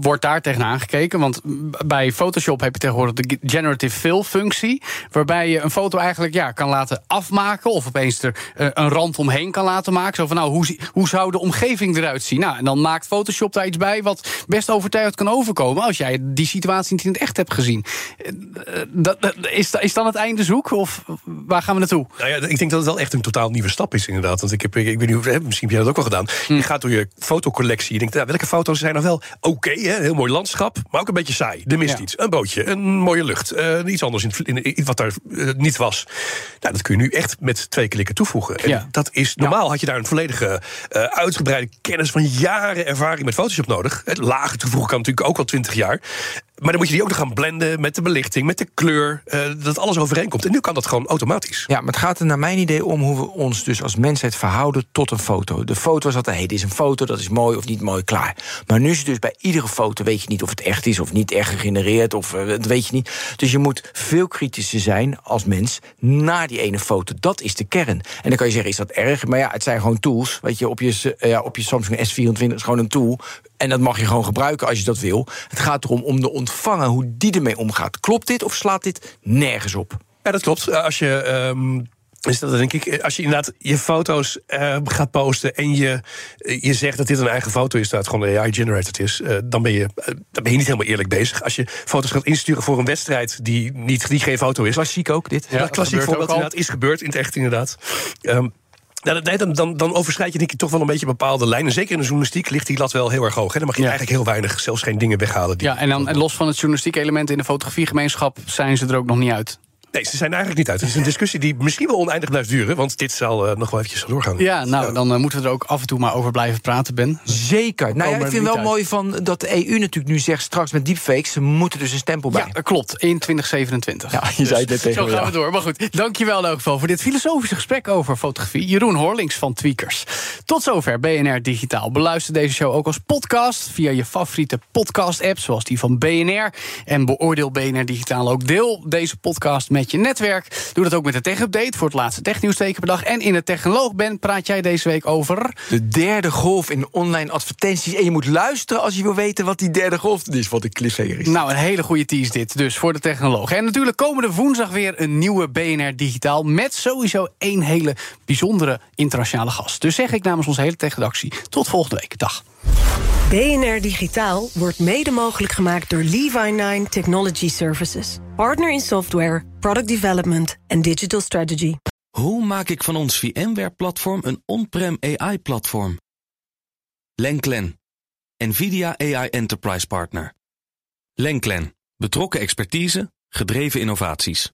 wordt daar tegenaan gekeken. Want bij Photoshop heb je tegenwoordig de generative fill functie. Waarbij je een foto eigenlijk ja, kan laten afmaken. Of opeens er uh, een rand omheen kan laten maken. Zo van nou, hoe, hoe zou de omgeving eruit zien? Nou, en dan maakt Photoshop daar iets bij wat best overtuigend kan overkomen. Als jij die situatie niet in het echt hebt gezien. Uh, dat, dat is Is, is dan het einde zoek of waar gaan we naartoe? Nou ja, ik denk dat het wel echt een totaal nieuwe stap is, inderdaad. Want ik heb, ik weet niet of, misschien heb jij dat ook wel gedaan. Hm. Je gaat door je fotocollectie. Je denkt, nou, welke foto's zijn nou wel oké, heel mooi landschap, maar ook een beetje saai. Er mist Ja. iets. Een bootje, een mooie lucht, eh, iets anders in, het- in, wat daar eh, niet was. Nou, dat kun je nu echt met twee klikken toevoegen. En Ja. dat is normaal had je daar een volledige eh, uitgebreide kennis van jaren ervaring met Photoshop nodig. Het lage toevoegen kan natuurlijk ook al twintig jaar. Maar dan moet je die ook nog gaan blenden met de belichting, met de kleur, dat alles overeenkomt. En nu kan dat gewoon automatisch. Ja, maar het gaat er naar mijn idee om hoe we ons dus als mensheid verhouden tot een foto. De foto was altijd, hey, dit is een foto, dat is mooi of niet mooi, klaar. Maar nu is het dus bij iedere foto, weet je niet of het echt is of niet echt gegenereerd, of eh, dat weet je niet. Dus je moet veel kritischer zijn als mens naar die ene foto. Dat is de kern. En dan kan je zeggen, is dat erg? Maar ja, het zijn gewoon tools. Weet je, op je, eh, ja, op je Samsung S24 is gewoon een tool. En dat mag je gewoon gebruiken als je dat wil. Het gaat erom om de ontvanger, hoe die ermee omgaat. Klopt dit of slaat dit nergens op? Ja, dat klopt. Eh, Als je. ehm, is dat denk ik, als je inderdaad je foto's eh, gaat posten en je, eh, je zegt dat dit een eigen foto is, dat het gewoon AI-generated is, eh, dan, ben je, dan ben je niet helemaal eerlijk bezig. Als je foto's gaat insturen voor een wedstrijd die, niet, die geen foto is. Klassiek ook, dit. Ja, dat klassiek voorbeeld inderdaad, is gebeurd in het echt inderdaad. Ehm, nou, dan, dan, dan overschrijd je denk ik toch wel een beetje bepaalde lijnen. Zeker in de journalistiek ligt die lat wel heel erg hoog. Hè. Dan mag je Ja. eigenlijk heel weinig, zelfs geen dingen weghalen. Die, Ja, en dan en los van het journalistieke element in de fotografiegemeenschap zijn ze er ook nog niet uit. Nee, ze zijn eigenlijk niet uit. Het is een discussie die misschien wel oneindig blijft duren. Want dit zal eh, nog wel eventjes doorgaan. Ja, nou, dan eh, moeten we er ook af en toe maar over blijven praten, Ben. Zeker. Nou ja, ik vind wel uit. mooi van dat de EU natuurlijk nu zegt straks met deepfakes, ze moeten dus een stempel bij. Ja, dat klopt. In 2027. Ja, je zei het net tegen Zo gaan ja. we door. Maar goed, dankjewel in elk geval voor dit filosofische gesprek over fotografie. Jeroen Horlings van Tweakers. Tot zover BNR Digitaal. Beluister deze show ook als podcast via je favoriete podcast-app, zoals die van BNR. En beoordeel BNR Digitaal ook. Deel deze podcast met je netwerk. Doe dat ook met de tech-update voor het laatste technieuwsteken per dag. En in de Technoloog, Ben, praat jij deze week over... De derde golf in online advertenties. En je moet luisteren als je wil weten wat die derde golf is. Wat een cliffhanger is. Nou, een hele goede tease dit, dus voor de technologen. En natuurlijk komende woensdag weer een nieuwe BNR Digitaal... met sowieso één hele bijzondere internationale gast. Dus zeg ik namens onze hele techredactie tot volgende week. Dag. BNR Digitaal wordt mede mogelijk gemaakt door Levi9 Technology Services. Partner in software, product development en digital strategy. Hoe maak ik van ons VMware-platform een on-prem AI-platform? Lenklen, NVIDIA AI Enterprise Partner. Lenklen, betrokken expertise, gedreven innovaties.